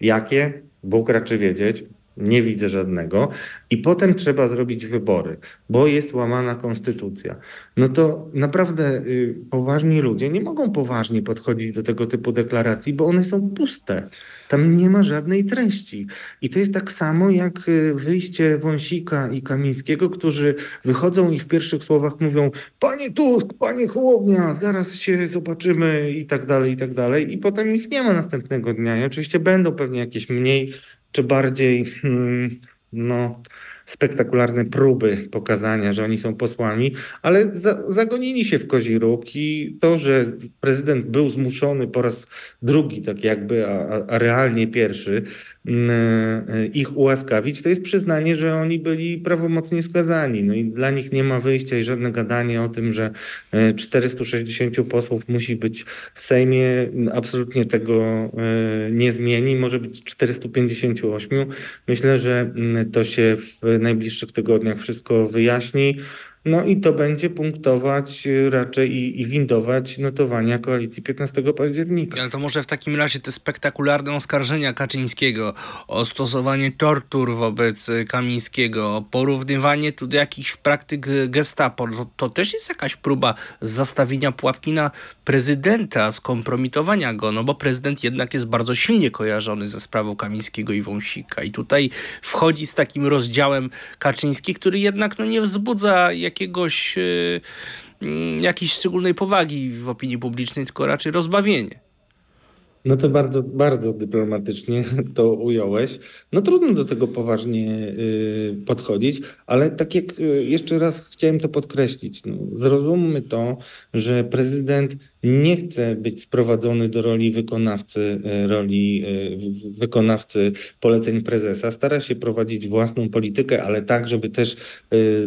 Speaker 3: Jakie? Bóg raczy wiedzieć nie widzę żadnego. I potem trzeba zrobić wybory, bo jest łamana konstytucja. No to naprawdę y, poważni ludzie nie mogą poważnie podchodzić do tego typu deklaracji, bo one są puste. Tam nie ma żadnej treści. I to jest tak samo jak y, wyjście Wąsika i Kamińskiego, którzy wychodzą i w pierwszych słowach mówią: Panie Tusk, panie Hołownia, zaraz się zobaczymy i tak dalej, i tak dalej. I potem ich nie ma następnego dnia. I oczywiście będą pewnie jakieś mniej czy bardziej hmm, no, spektakularne próby pokazania, że oni są posłami, ale za, zagonili się w kozi róg i to, że prezydent był zmuszony po raz drugi, tak jakby, a, a realnie pierwszy, ich ułaskawić, to jest przyznanie, że oni byli prawomocnie skazani. No i dla nich nie ma wyjścia i żadne gadanie o tym, że 460 e, posłów musi być w Sejmie, absolutnie tego e, nie zmieni. Może być 458. Myślę, że mm, to się w najbliższych tygodniach wszystko wyjaśni. No i to będzie punktować y, raczej i, i windować notowania koalicji 15 października.
Speaker 2: Ale to może w takim razie te spektakularne oskarżenia Kaczyńskiego o stosowanie tortur wobec y, Kamińskiego, o porównywanie tu do jakichś praktyk gestapo, to, to też jest jakaś próba zastawienia pułapki na prezydenta, skompromitowania go, no bo prezydent jednak jest bardzo silnie kojarzony ze sprawą Kamińskiego i Wąsika i tutaj wchodzi z takim rozdziałem Kaczyński, który jednak no, nie wzbudza jak jakiegoś, e, mm, jakiejś szczególnej powagi w opinii publicznej, tylko raczej rozbawienie.
Speaker 3: No to bardzo, bardzo dyplomatycznie to ująłeś. No trudno do tego poważnie y, podchodzić, ale tak jak y, jeszcze raz chciałem to podkreślić, no, zrozummy to, że prezydent nie chce być sprowadzony do roli wykonawcy, e, roli e, wykonawcy poleceń prezesa. Stara się prowadzić własną politykę, ale tak, żeby też e,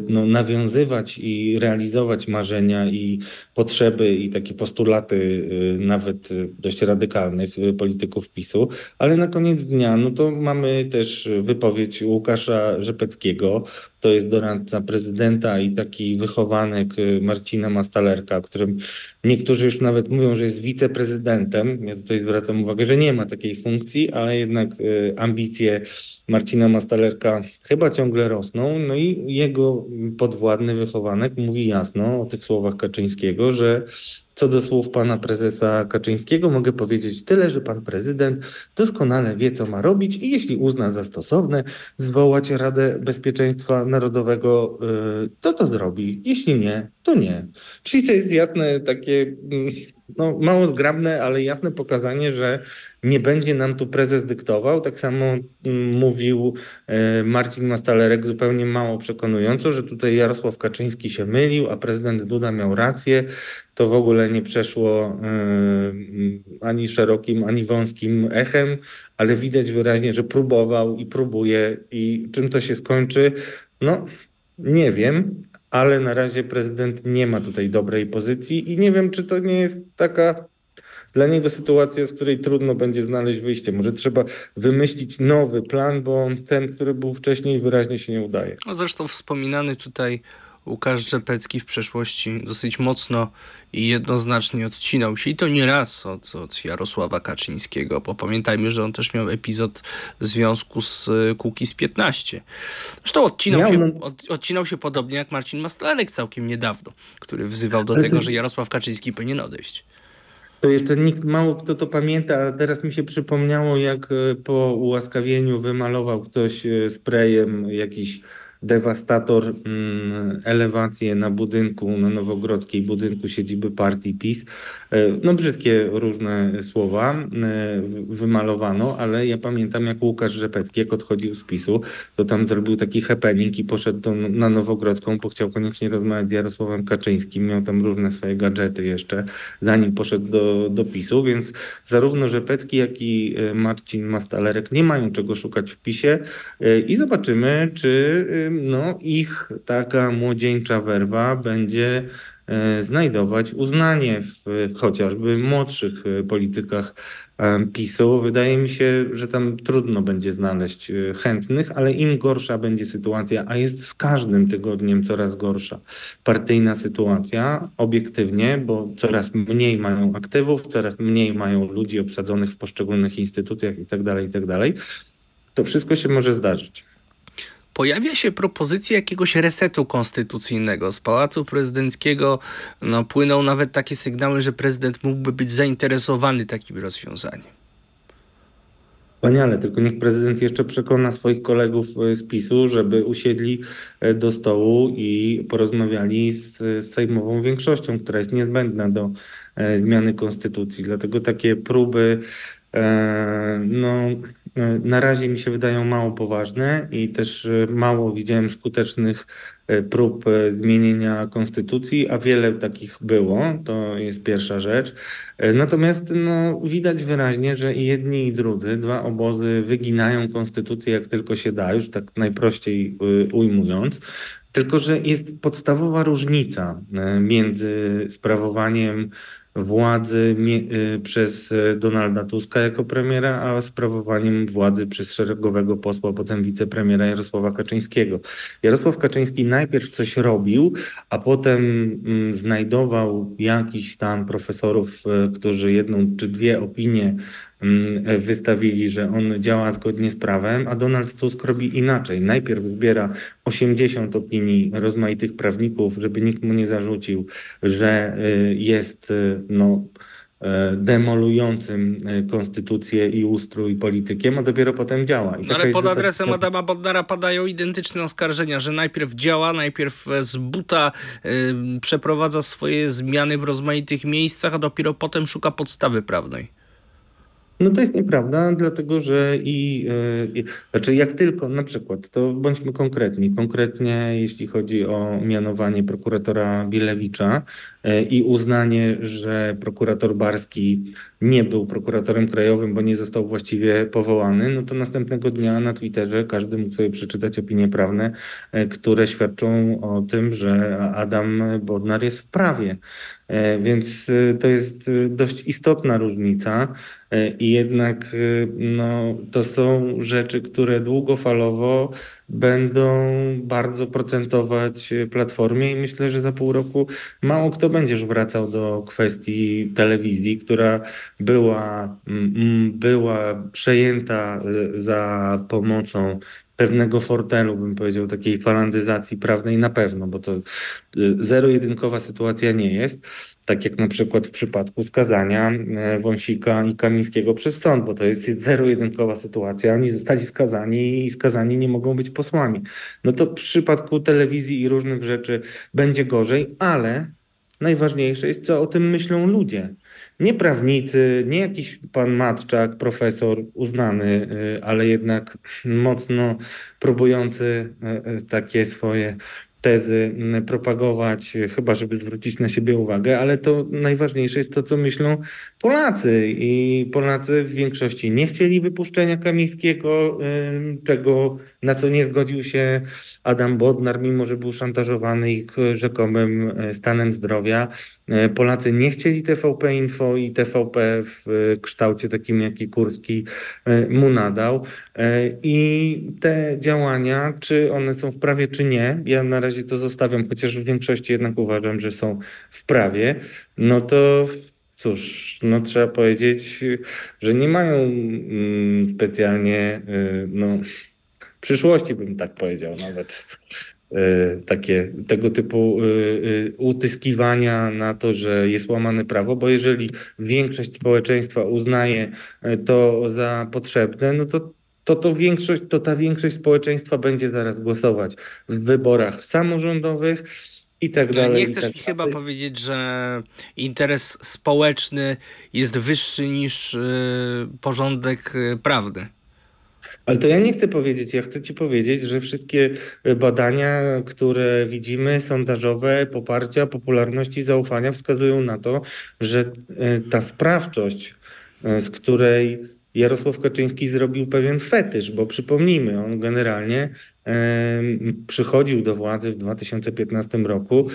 Speaker 3: no, nawiązywać i realizować marzenia i potrzeby i takie postulaty nawet dość radykalnych polityków PiSu. Ale na koniec dnia, no to mamy też wypowiedź Łukasza Rzepeckiego, to jest doradca prezydenta i taki wychowanek y, Marcina Mastalerka, którym niektórzy już nawet mówią, że jest wiceprezydentem. Ja tutaj zwracam uwagę, że nie ma takiej funkcji, ale jednak y, ambicje Marcina Mastalerka chyba ciągle rosną. No i jego podwładny wychowanek mówi jasno o tych słowach Kaczyńskiego, że co do słów pana prezesa Kaczyńskiego mogę powiedzieć tyle, że pan prezydent doskonale wie, co ma robić i jeśli uzna za stosowne zwołać Radę Bezpieczeństwa Narodowego, y, to to zrobi. Jeśli nie, to nie. Czyli to jest jasne takie, mm, no mało zgrabne, ale jasne pokazanie, że nie będzie nam tu prezes dyktował. Tak samo mm, mówił e, Marcin Mastalerek zupełnie mało przekonująco, że tutaj Jarosław Kaczyński się mylił, a prezydent Duda miał rację. To w ogóle nie przeszło e, ani szerokim, ani wąskim echem, ale widać wyraźnie, że próbował i próbuje. I czym to się skończy? No, nie wiem, ale na razie prezydent nie ma tutaj dobrej pozycji i nie wiem, czy to nie jest taka dla niego sytuacja, z której trudno będzie znaleźć wyjście. Może trzeba wymyślić nowy plan, bo ten, który był wcześniej, wyraźnie się nie udaje.
Speaker 2: No zresztą wspominany tutaj Łukasz Rzepecki w przeszłości dosyć mocno i jednoznacznie odcinał się i to nie raz od, od Jarosława Kaczyńskiego, bo pamiętajmy, że on też miał epizod w związku z Kukiz 15. Zresztą odcinał, miał, się, od, odcinał się podobnie jak Marcin Mastalerek całkiem niedawno, który wzywał do tego, że Jarosław Kaczyński powinien odejść.
Speaker 3: To jeszcze nikt, mało kto to pamięta, a teraz mi się przypomniało, jak e, po ułaskawieniu wymalował ktoś e, sprayem jakiś dewastator mm, elewację na budynku, na Nowogrodzkiej budynku siedziby partii PiS. E, no brzydkie różne słowa e, wymalowano, ale ja pamiętam jak Łukasz Rzepecki, jak odchodził z PiSu, to tam zrobił taki happening i poszedł do, na Nowogrodzką, bo chciał koniecznie rozmawiać z Jarosławem Kaczyńskim, miał tam różne swoje gadżety jeszcze, zanim poszedł do, do PiSu, więc zarówno Rzepecki, jak i e, Marcin Mastalerek nie mają czego szukać w PiSie. I zobaczymy, czy no, ich taka młodzieńcza werwa będzie znajdować uznanie w chociażby młodszych e, politykach e, PiSu. Wydaje mi się, że tam trudno będzie znaleźć chętnych, ale im gorsza będzie sytuacja, a jest z każdym tygodniem coraz gorsza partyjna sytuacja, obiektywnie, bo coraz mniej mają aktywów, coraz mniej mają ludzi obsadzonych w poszczególnych instytucjach itd., tak itd., tak to wszystko się może zdarzyć
Speaker 2: pojawia się propozycja jakiegoś resetu konstytucyjnego. Z Pałacu Prezydenckiego no, płyną nawet takie sygnały, że prezydent mógłby być zainteresowany takim rozwiązaniem.
Speaker 3: Wspaniale, tylko niech prezydent jeszcze przekona swoich kolegów e, z PiSu, żeby usiedli e, do stołu i porozmawiali z sejmową większością, która jest niezbędna do e, zmiany konstytucji. Dlatego takie próby no, E, na razie mi się wydają mało poważne i też e, mało widziałem skutecznych e, prób zmienienia konstytucji, a wiele takich było, to jest pierwsza rzecz. Natomiast no, widać wyraźnie, że i jedni i drudzy, dwa obozy wyginają konstytucję jak tylko się da, już tak najprościej ujmując. Tylko, że jest podstawowa różnica między sprawowaniem władzy y, przez y, Donalda Tuska jako premiera, a sprawowaniem władzy przez szeregowego posła, potem wicepremiera Jarosława Kaczyńskiego. Jarosław Kaczyński najpierw coś robił, a potem mm, znajdował jakiś tam profesorów, y, którzy jedną czy dwie opinie wystawili, że on działa zgodnie z prawem, a Donald Tusk robi inaczej. Najpierw zbiera 80 opinii rozmaitych prawników, żeby nikt mu nie zarzucił, że y, jest y, no, y, demolującym konstytucję i ustrój politykiem, a dopiero potem działa.
Speaker 2: No ale pod adresem Adama Bodnara padają identyczne oskarżenia, że najpierw działa, najpierw z buta y, przeprowadza swoje zmiany w rozmaitych miejscach, a dopiero potem szuka podstawy prawnej.
Speaker 3: No to jest nieprawda, dlatego że i, i znaczy jak tylko na przykład, to bądźmy konkretni, konkretnie jeśli chodzi o mianowanie prokuratora Bielewicza e, i uznanie, że prokurator Barski nie był prokuratorem krajowym, bo nie został właściwie powołany, no to następnego dnia na Twitterze każdy mógł sobie przeczytać opinie prawne, e, które świadczą o tym, że Adam Bodnar jest w prawie. Więc to jest dość istotna różnica i jednak e, no, to są rzeczy, które długofalowo będą bardzo procentować e, Platformie i myślę, że za pół roku mało kto będzie już wracał do kwestii telewizji, która była, była przejęta e, za pomocą pewnego fortelu, bym powiedział, takiej falandyzacji prawnej na pewno, bo to zero-jedynkowa sytuacja nie jest. Tak jak na przykład w przypadku skazania e, Wąsika i Kamińskiego przez sąd, bo to jest zero-jedynkowa sytuacja. Oni zostali skazani i skazani nie mogą być posłami. No to w przypadku telewizji i różnych rzeczy będzie gorzej, ale najważniejsze jest, co o tym myślą ludzie. Nie prawnicy, nie jakiś pan Matczak, profesor uznany, y, ale jednak mocno próbujący y, takie swoje tezy y, propagować, chyba żeby zwrócić na siebie uwagę, ale to najważniejsze jest to, co myślą Polacy. I Polacy w większości nie chcieli wypuszczenia Kamińskiego, tego na co nie zgodził się Adam Bodnar, mimo że był szantażowany ich y, rzekomym y, stanem zdrowia. Y, Polacy nie chcieli TVP Info i TVP w kształcie takim, jaki Kurski mu nadał. I te działania, czy one są w prawie, czy nie, ja na razie to zostawiam, chociaż w większości jednak uważam, że są w prawie, no to cóż, no trzeba powiedzieć, że nie mają mm, specjalnie no, przyszłości, bym tak powiedział nawet. y, Takie, tego typu y, y, utyskiwania na to, że jest łamane prawo, bo jeżeli większość społeczeństwa uznaje to za potrzebne, no to to, to, większość, to ta większość społeczeństwa będzie zaraz głosować w wyborach samorządowych i tak
Speaker 2: Ale
Speaker 3: dalej.
Speaker 2: nie chcesz
Speaker 3: tak
Speaker 2: mi chyba powiedzieć, że interes społeczny jest wyższy niż porządek y, prawny.
Speaker 3: Ale to ja nie chcę powiedzieć, ja chcę ci powiedzieć, że wszystkie e, badania, które widzimy, sondażowe, poparcia, popularności, zaufania wskazują na to, że e, ta sprawczość, e, z której Jarosław Kaczyński zrobił pewien fetysz, bo przypomnijmy, on generalnie przychodził do władzy w 2015 roku,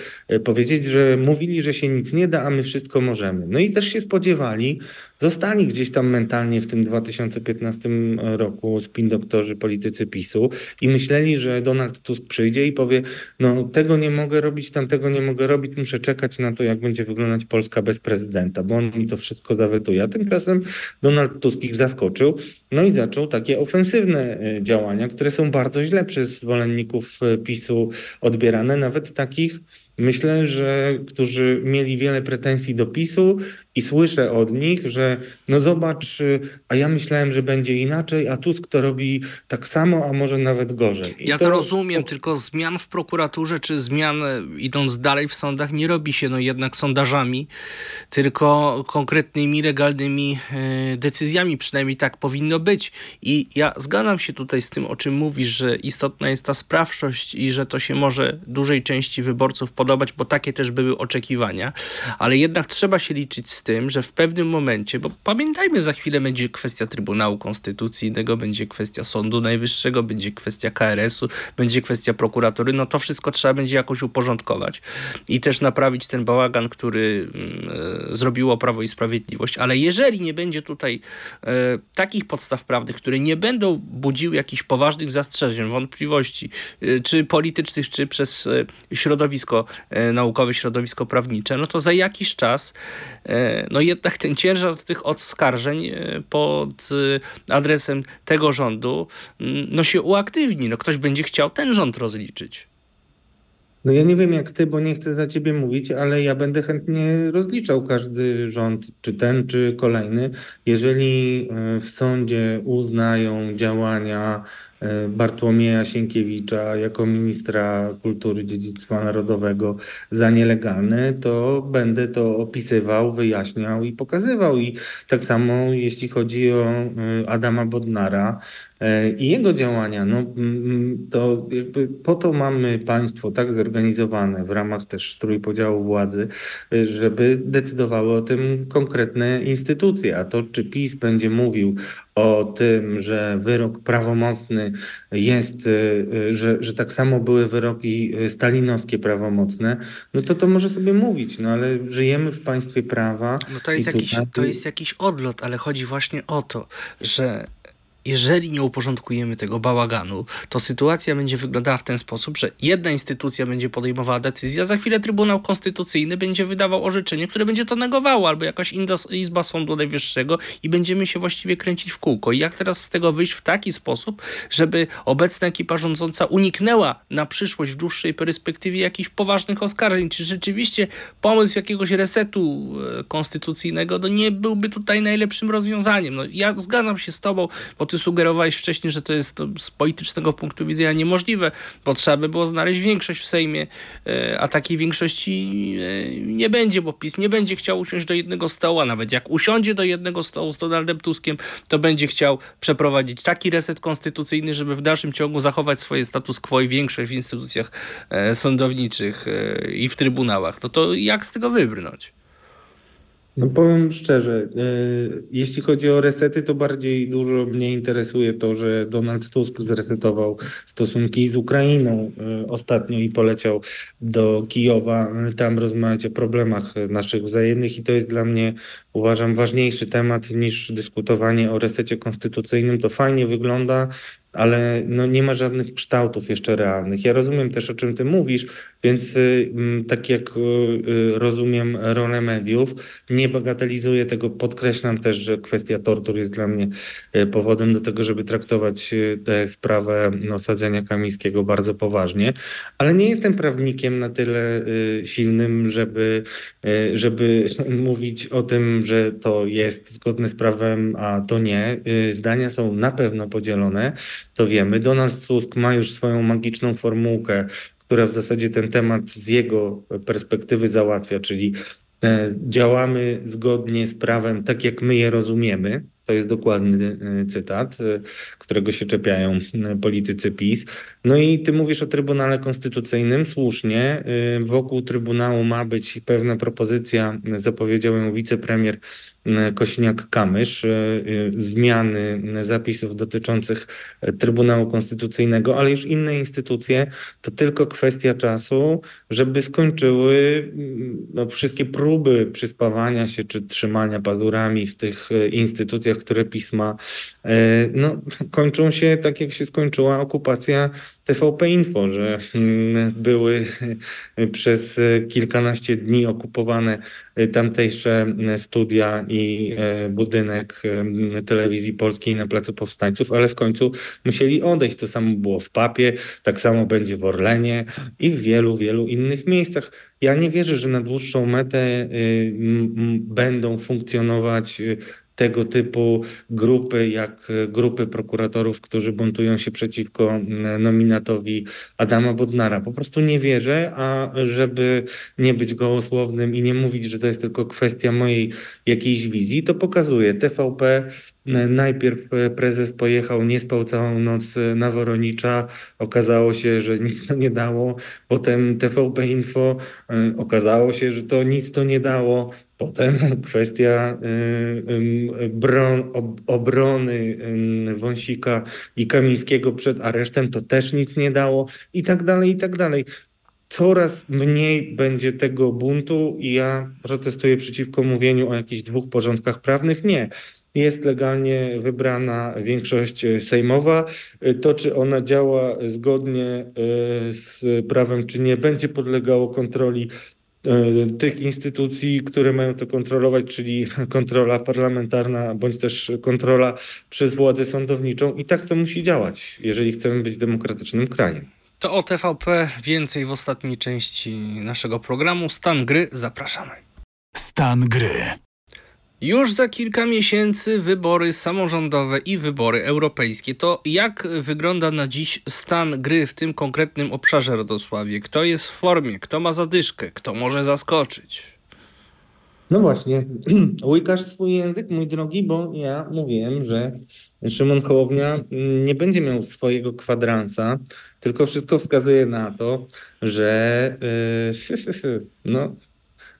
Speaker 3: powiedzieć, że mówili, że się nic nie da, a my wszystko możemy. No i też się spodziewali, zostali gdzieś tam mentalnie w tym 2015 roku spin doktorzy politycy PiSu i myśleli, że Donald Tusk przyjdzie i powie, no tego nie mogę robić, tamtego nie mogę robić, muszę czekać na to, jak będzie wyglądać Polska bez prezydenta, bo on mi to wszystko zawetuje. A tymczasem Donald Tusk ich zaskoczył, no i zaczął takie ofensywne e, działania, które są bardzo źle przez zwolenników e, PiSu odbierane, nawet takich, myślę, że którzy mieli wiele pretensji do PiSu i słyszę od nich, że no zobacz, y, a ja myślałem, że będzie inaczej, a Tusk to robi tak samo, a może nawet gorzej. I
Speaker 2: Ja to rozumiem, tylko zmian w prokuraturze, czy zmian e, idąc dalej w sądach nie robi się no jednak sondażami, tylko konkretnymi, legalnymi e, decyzjami, przynajmniej tak powinno być. I ja zgadzam się tutaj z tym, o czym mówisz, że istotna jest ta sprawczość i że to się może dużej części wyborców podobać, bo takie też były oczekiwania, ale jednak trzeba się liczyć z tym, że w pewnym momencie, bo pamiętajmy, za chwilę będzie kwestia Trybunału Konstytucyjnego, będzie kwestia Sądu Najwyższego, będzie kwestia KRS-u, będzie kwestia prokuratury, no to wszystko trzeba będzie jakoś uporządkować i też naprawić ten bałagan, który mm, e, zrobiło Prawo i Sprawiedliwość, ale jeżeli nie będzie tutaj e, takich podstaw prawnych, które nie będą budziły jakichś poważnych zastrzeżeń, wątpliwości, e, czy politycznych, czy przez środowisko naukowe, środowisko prawnicze, no to za jakiś czas no jednak ten ciężar tych oskarżeń e, pod e, adresem tego rządu mm, no się uaktywni. No ktoś będzie chciał ten rząd rozliczyć.
Speaker 3: No ja nie wiem jak ty, bo nie chcę za ciebie mówić, ale ja będę chętnie rozliczał każdy rząd, czy ten, czy kolejny, jeżeli e, w sądzie uznają działania Bartłomieja Sienkiewicza jako ministra kultury, dziedzictwa narodowego za nielegalne, to będę to opisywał, wyjaśniał i pokazywał. I tak samo jeśli chodzi o e, Adama Bodnara, e, i jego działania, no mm, to jakby po to mamy państwo tak zorganizowane w ramach też trójpodziału władzy, y, żeby decydowały o tym konkretne instytucje. A to, czy PiS będzie mówił o tym, że wyrok prawomocny jest, y, że, że tak samo były wyroki stalinowskie prawomocne, no to to może sobie mówić, no ale żyjemy w państwie prawa.
Speaker 2: No to jest, jakiś,
Speaker 3: tutaj-
Speaker 2: to jest jakiś odlot, ale chodzi właśnie o to, że jeżeli nie uporządkujemy tego bałaganu, to sytuacja będzie wyglądała w ten sposób, że jedna instytucja będzie podejmowała decyzję, a za chwilę Trybunał Konstytucyjny będzie wydawał orzeczenie, które będzie to negowało, albo jakaś Izba Sądu Najwyższego i będziemy się właściwie kręcić w kółko. I jak teraz z tego wyjść w taki sposób, żeby obecna ekipa rządząca uniknęła na przyszłość w dłuższej perspektywie jakichś poważnych oskarżeń? Czy rzeczywiście pomysł jakiegoś resetu e, konstytucyjnego no nie byłby tutaj najlepszym rozwiązaniem? No, ja zgadzam się z tobą, bo ty sugerowałeś wcześniej, że to jest to z politycznego punktu widzenia niemożliwe, bo trzeba by było znaleźć większość w Sejmie, e, a takiej większości e, nie będzie, bo PiS nie będzie chciał usiąść do jednego stołu, a nawet jak usiądzie do jednego stołu z Donaldem Tuskiem, to będzie chciał przeprowadzić taki reset konstytucyjny, żeby w dalszym ciągu zachować swoje status quo i większość w instytucjach e, sądowniczych i w trybunałach. No to jak z tego wybrnąć?
Speaker 3: No powiem szczerze, y, jeśli chodzi o resety, to bardziej dużo mnie interesuje to, że Donald Tusk zresetował stosunki z Ukrainą y, ostatnio i poleciał do Kijowa y, tam rozmawiać o problemach naszych wzajemnych i to jest dla mnie, uważam, ważniejszy temat niż dyskutowanie o resecie konstytucyjnym. To fajnie wygląda, ale no nie ma żadnych kształtów jeszcze realnych. Ja rozumiem też, o czym ty mówisz, więc y, mm, tak jak y, y, rozumiem rolę mediów, nie bagatelizuję tego, podkreślam też, że kwestia tortur jest dla mnie powodem do tego, żeby traktować tę sprawę no, sadzenia Kamińskiego bardzo poważnie, ale nie jestem prawnikiem na tyle silnym, żeby, żeby mówić o tym, że to jest zgodne z prawem, a to nie. Zdania są na pewno podzielone, to wiemy. Donald Tusk ma już swoją magiczną formułkę, która w zasadzie ten temat z jego perspektywy załatwia, czyli e, działamy zgodnie z prawem, tak jak my je rozumiemy. To jest dokładny e, cytat, e, którego się czepiają politycy PiS. No i ty mówisz o Trybunale Konstytucyjnym, słusznie. Wokół Trybunału ma być pewna propozycja, zapowiedział ją wicepremier Kosiniak-Kamysz, e, e, zmiany e, zapisów dotyczących e, Trybunału Konstytucyjnego, ale już inne instytucje to tylko kwestia czasu, żeby skończyły mm, no, wszystkie próby przyspawania się czy trzymania pazurami w tych instytucjach, które pisma no, kończą się tak, jak się skończyła okupacja TVP Info, że mm, były e, przez e, kilkanaście dni okupowane e, tamtejsze studia i e, budynek e, telewizji polskiej na Placu Powstańców, ale w końcu musieli odejść. To samo było w Papie, tak samo będzie w Orlenie i w wielu, wielu innych miejscach. Ja nie wierzę, że na dłuższą metę będą funkcjonować tego typu grupy, jak y, grupy prokuratorów, którzy buntują się przeciwko nominatowi Adama Bodnara. Po prostu nie wierzę, a żeby nie być gołosłownym i nie mówić, że to jest tylko kwestia mojej jakiejś wizji, to pokazuje TVP. Najpierw e, prezes pojechał, nie spał całą noc e, na Woronicza. Okazało się, że nic to nie dało. Potem TVP Info e, okazało się, że to nic to nie dało. Potem kwestia y, ob, obrony ym, Wąsika i Kamińskiego przed aresztem to też nic nie dało i tak dalej, i tak dalej. Coraz mniej będzie tego buntu i ja protestuję przeciwko mówieniu o jakichś dwóch porządkach prawnych. Nie. Jest legalnie wybrana większość sejmowa. To, czy ona działa zgodnie z prawem, czy nie, będzie podlegało kontroli tych instytucji, które mają to kontrolować, czyli kontrola parlamentarna bądź też kontrola przez władzę sądowniczą. I tak to musi działać, jeżeli chcemy być demokratycznym krajem.
Speaker 2: To o TVP więcej w ostatniej części naszego programu. Stan gry, zapraszamy.
Speaker 1: Stan gry.
Speaker 2: Już za kilka miesięcy wybory samorządowe i wybory europejskie. To jak wygląda na dziś stan gry w tym konkretnym obszarze, Radosławie? Kto jest w formie, kto ma zadyszkę, kto może zaskoczyć?
Speaker 3: No właśnie, łykasz swój język, mój drogi, bo ja mówiłem, że Szymon Hołownia nie będzie miał swojego kwadransa, tylko wszystko wskazuje na to, że yy, no,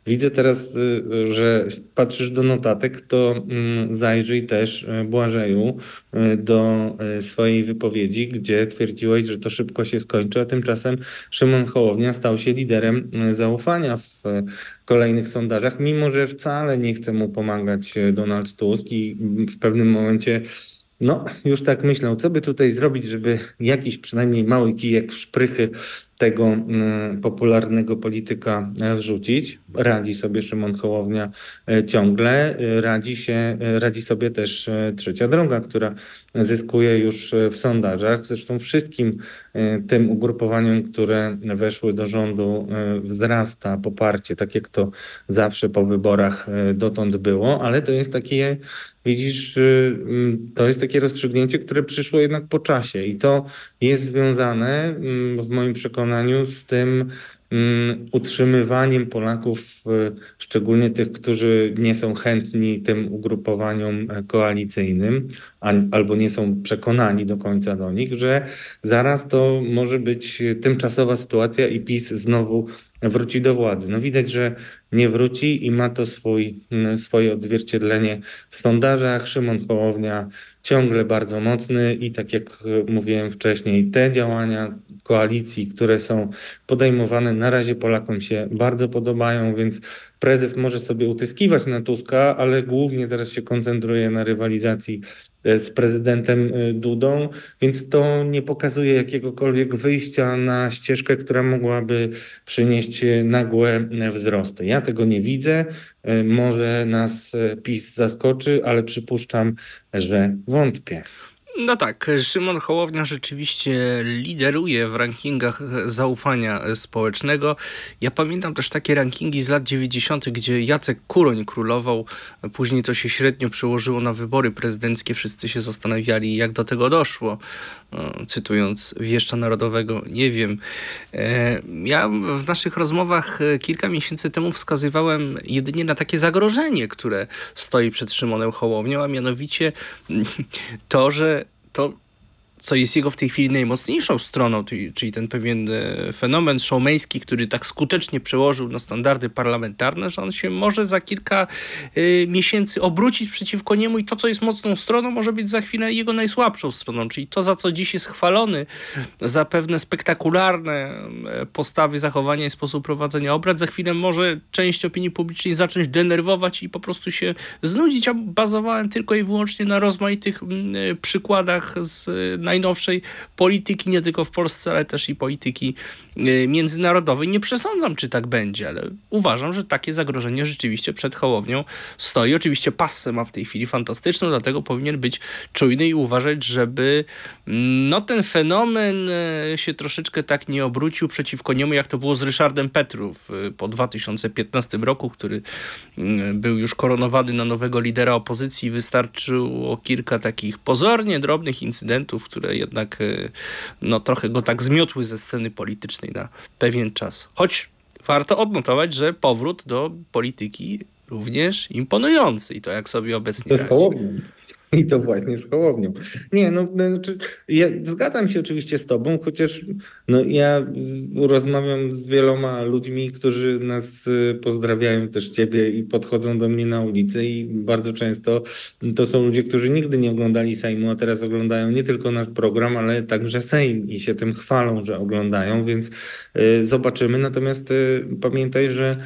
Speaker 3: Widzę teraz, że patrzysz do notatek, to mm, zajrzyj też Błażeju do swojej wypowiedzi, gdzie twierdziłeś, że to szybko się skończy, a tymczasem Szymon Hołownia stał się liderem zaufania w kolejnych sondażach, mimo że wcale nie chce mu pomagać Donald Tusk i w pewnym momencie no, już tak myślę, co by tutaj zrobić, żeby jakiś przynajmniej mały kijek w szprychy tego mm, popularnego polityka e, wrzucić. Radzi sobie Szymon Hołownia e, ciągle, e, radzi, się, radzi sobie też trzecia droga, która zyskuje już w sondażach. Zresztą wszystkim tym ugrupowaniom, które weszły do rządu, wzrasta poparcie, tak jak to zawsze po wyborach dotąd było, ale to jest takie widzisz, mm, to jest takie rozstrzygnięcie, które przyszło jednak po czasie i to jest związane mm, w moim przekonaniu z tym mm, utrzymywaniem Polaków, szczególnie tych, którzy nie są chętni tym ugrupowaniom e, koalicyjnym albo nie są przekonani do końca do nich, że zaraz to może być tymczasowa sytuacja i PiS znowu wróci do władzy. No widać, że nie wróci i ma to swój, mm, swoje odzwierciedlenie w sondażach. Szymon Hołownia ciągle bardzo mocny i tak jak e, mówiłem wcześniej, te działania koalicji, które są podejmowane, na razie Polakom się bardzo podobają, więc prezes może sobie utyskiwać na Tuska, ale głównie teraz się koncentruje na rywalizacji z prezydentem e, Dudą, więc to nie pokazuje jakiegokolwiek wyjścia na ścieżkę, która mogłaby przynieść nagłe wzrosty. Ja tego nie widzę. Może nas PiS zaskoczy, ale przypuszczam, że wątpię.
Speaker 2: No tak, Szymon Hołownia rzeczywiście lideruje w rankingach zaufania społecznego. Ja pamiętam też takie rankingi z lat 90., gdzie Jacek Kuroń królował, później to się średnio przełożyło na wybory prezydenckie. Wszyscy się zastanawiali, jak do tego doszło. Cytując wieszcza narodowego, nie wiem. E, ja w naszych rozmowach e, kilka miesięcy temu wskazywałem jedynie na takie zagrożenie, które stoi przed Szymonem Hołownią, a mianowicie to, że to co jest jego w tej chwili najmocniejszą stroną, czyli ten pewien e, fenomen showmeński, który tak skutecznie przełożył na standardy parlamentarne, że on się może za kilka e, miesięcy obrócić przeciwko niemu i to, co jest mocną stroną, może być za chwilę jego najsłabszą stroną, czyli to, za co dziś jest chwalony, za pewne spektakularne e, postawy, zachowania i sposób prowadzenia obrad, za chwilę może część opinii publicznej zacząć denerwować i po prostu się znudzić, a bazowałem tylko i wyłącznie na rozmaitych przykładach z naj najnowszej polityki, nie tylko w Polsce, ale też i polityki y, międzynarodowej. Nie przesądzam, czy tak będzie, ale uważam, że takie zagrożenie rzeczywiście przed Hołownią stoi. Oczywiście Passe ma w tej chwili fantastyczną, dlatego powinien być czujny i uważać, żeby mm, no, ten fenomen y, się troszeczkę tak nie obrócił przeciwko niemu, jak to było z Ryszardem Petrów y, po 2015 roku, który był już koronowany na nowego lidera opozycji. Wystarczyło kilka takich pozornie drobnych incydentów, które które jednak e, no, trochę go tak zmiotły ze sceny politycznej na pewien czas. Choć warto odnotować, że powrót do polityki również imponujący i to jak sobie obecnie radzi.
Speaker 3: I to właśnie z Hołownią. Nie, no, znaczy, ja zgadzam się oczywiście z tobą, chociaż no, ja rozmawiam z wieloma ludźmi, którzy nas y, pozdrawiają też ciebie i podchodzą do mnie na ulicy i bardzo często to są ludzie, którzy nigdy nie oglądali Sejmu, a teraz oglądają nie tylko nasz program, ale także Sejm i się tym chwalą, że oglądają, więc y, zobaczymy. Natomiast y, pamiętaj, że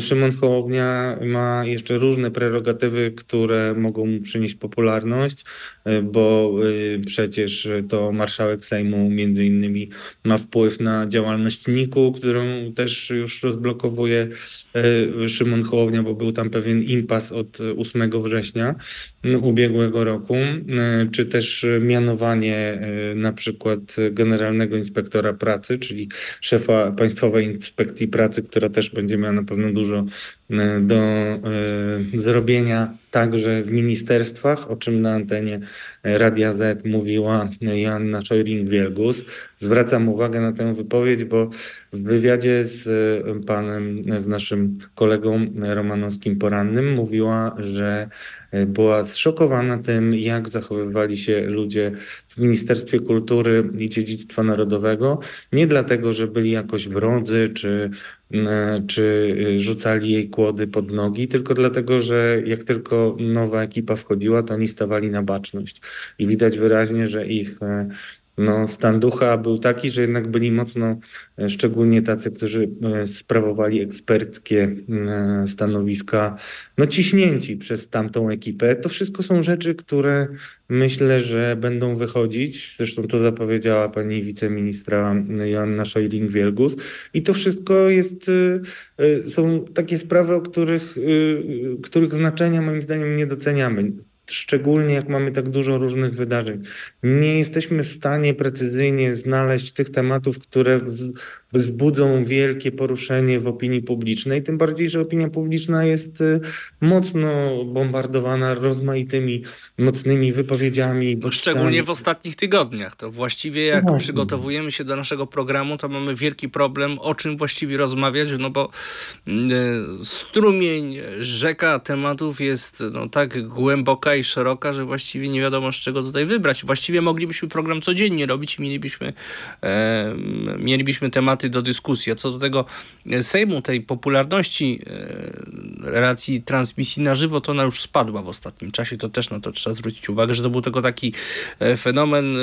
Speaker 3: Szymon Hołownia ma jeszcze różne prerogatywy, które mogą mu przynieść popularność E, bo e, przecież to marszałek Sejmu między innymi ma wpływ na działalność NIK-u, którą też już rozblokowuje e, Szymon Hołownia, bo był tam pewien impas od 8 września ubiegłego roku, czy też mianowanie na przykład generalnego inspektora pracy, czyli szefa Państwowej Inspekcji Pracy, która też będzie miała na pewno dużo do zrobienia także w ministerstwach, o czym na antenie Radia Z mówiła Joanna Szojring-Wielgus. Zwracam uwagę na tę wypowiedź, bo W wywiadzie z e, panem, z naszym kolegą Romanowskim Porannym mówiła, że e, była zszokowana tym, jak zachowywali się ludzie w Ministerstwie Kultury i Dziedzictwa Narodowego. Nie dlatego, że byli jakoś wrodzy, czy, czy rzucali jej kłody pod nogi, tylko dlatego, że jak tylko nowa ekipa wchodziła, to oni stawali na baczność. I widać wyraźnie, że ich no, stan ducha był taki, że jednak byli mocno, e, szczególnie tacy, którzy e, sprawowali eksperckie e, stanowiska, no ciśnięci przez tamtą ekipę. To wszystko są rzeczy, które myślę, że będą wychodzić. Zresztą to zapowiedziała pani wiceministra Joanna Szojling-Wielgus. I to wszystko jest, są takie sprawy, o których, których znaczenia moim zdaniem nie doceniamy szczególnie jak mamy tak dużo różnych wydarzeń. Nie jesteśmy w stanie precyzyjnie znaleźć tych tematów, które wzbudzą wielkie poruszenie w opinii publicznej, tym bardziej, że opinia publiczna jest y, mocno bombardowana rozmaitymi, mocnymi wypowiedziami.
Speaker 2: No, szczególnie w ostatnich tygodniach. To właściwie jak no przygotowujemy się do naszego programu, to mamy wielki problem, o czym właściwie rozmawiać, no bo mm, y, strumień, rzeka tematów jest no, tak głęboka i szeroka, że właściwie nie wiadomo z czego tutaj wybrać. Właściwie moglibyśmy program codziennie robić i mielibyśmy, e, mielibyśmy tematy tematy do dyskusji. A co do tego e, Sejmu, tej popularności e, relacji transmisji na żywo, to ona już spadła w ostatnim czasie. To też na to trzeba zwrócić uwagę, że to był tylko taki e, fenomen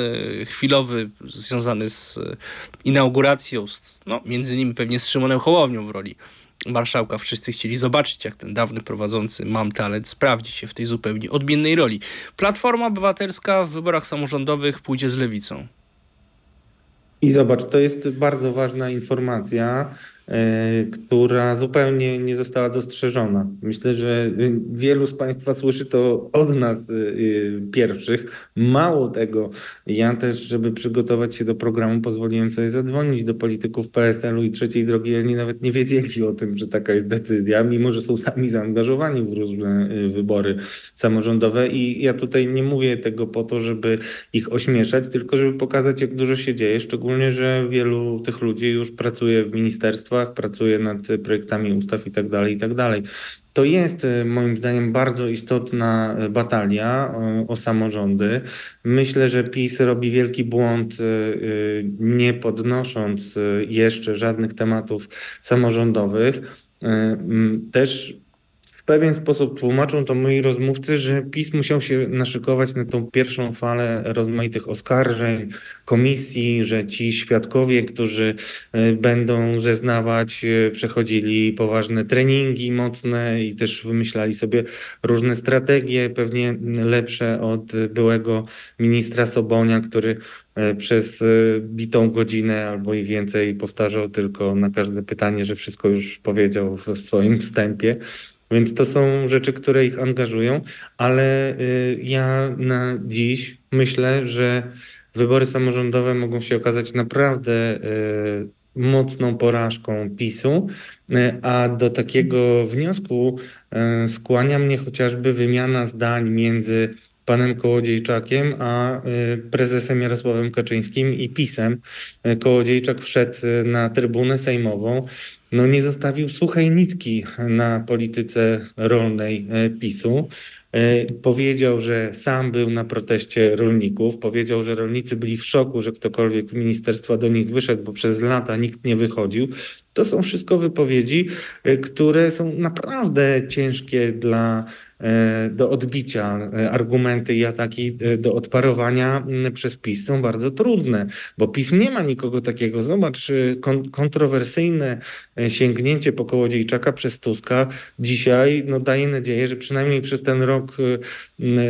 Speaker 2: chwilowy związany z inauguracją, no między innymi pewnie z Szymonem Hołownią w roli marszałka. Wszyscy chcieli zobaczyć, jak ten dawny prowadzący Mam Talent sprawdzi się w tej zupełnie odmiennej roli. Platforma Obywatelska w wyborach samorządowych pójdzie z lewicą.
Speaker 3: I zobacz, to jest bardzo ważna informacja, która zupełnie nie została dostrzeżona. Myślę, że wielu z Państwa słyszy to od nas e, pierwszych. Mało tego, ja też, żeby przygotować się do programu, pozwoliłem sobie zadzwonić do polityków PSL-u i trzeciej drogi. Oni nawet nie wiedzieli o tym, że taka jest decyzja, mimo że są sami zaangażowani w różne e, wybory samorządowe. I ja tutaj nie mówię tego po to, żeby ich ośmieszać, tylko żeby pokazać, jak dużo się dzieje. Szczególnie, że wielu tych ludzi już pracuje w ministerstwach pracuje nad projektami ustaw i tak dalej, i tak. To jest e, moim zdaniem bardzo istotna e, batalia o, o, samorządy. Myślę, że PiS robi wielki błąd, e, nie podnosząc jeszcze żadnych tematów samorządowych. Też pewien sposób tłumaczą to moi rozmówcy, że PiS musiał się naszykować na tą pierwszą falę rozmaitych oskarżeń, komisji, że ci świadkowie, którzy e, będą zeznawać, e, przechodzili poważne treningi mocne i też wymyślali sobie różne strategie, pewnie lepsze od byłego ministra Sobonia, który e, przez bitą godzinę albo i więcej powtarzał tylko na każde pytanie, że wszystko już powiedział w swoim wstępie. Więc to są rzeczy, które ich angażują, ale y, ja na dziś myślę, że wybory samorządowe mogą się okazać naprawdę y, mocną porażką PiSu, y, a do takiego wniosku skłania mnie chociażby wymiana zdań między panem Kołodziejczakiem, a prezesem Jarosławem Kaczyńskim i PiSem. Kołodziejczak wszedł na trybunę sejmową no nie zostawił suchej nitki na polityce rolnej e, PiSu. E, powiedział, że sam był na proteście rolników. Powiedział, że rolnicy byli w szoku, że ktokolwiek z ministerstwa do nich wyszedł, bo przez lata nikt nie wychodził. To są wszystko wypowiedzi, e, które są naprawdę ciężkie dla do odbicia. E, argumenty i ataki e, do odparowania przez PiS są bardzo trudne, bo PiS nie ma nikogo takiego. Zobacz, kontrowersyjne sięgnięcie po Kołodziejczaka przez Tuska dzisiaj no, daje nadzieję, że przynajmniej przez ten rok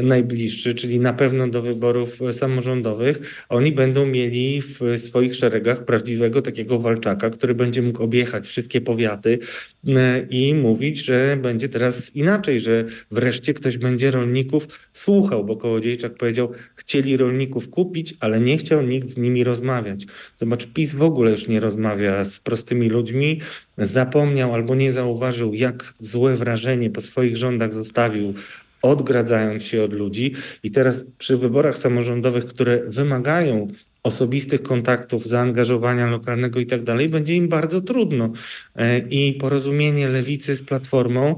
Speaker 3: najbliższy, czyli na pewno do wyborów samorządowych, oni będą mieli w swoich szeregach prawdziwego takiego walczaka, który będzie mógł objechać wszystkie powiaty i mówić, że będzie teraz inaczej, że wreszcie ktoś będzie rolników słuchał, bo Kołodziejczak powiedział, chcieli rolników kupić, ale nie chciał nikt z nimi rozmawiać. Zobacz, PiS w ogóle już nie rozmawia z prostymi ludźmi, zapomniał albo nie zauważył, jak złe wrażenie po swoich rządach zostawił odgradzając się od ludzi. I teraz przy wyborach samorządowych, które wymagają osobistych kontaktów, zaangażowania lokalnego i tak dalej, będzie im bardzo trudno. E, I porozumienie lewicy z platformą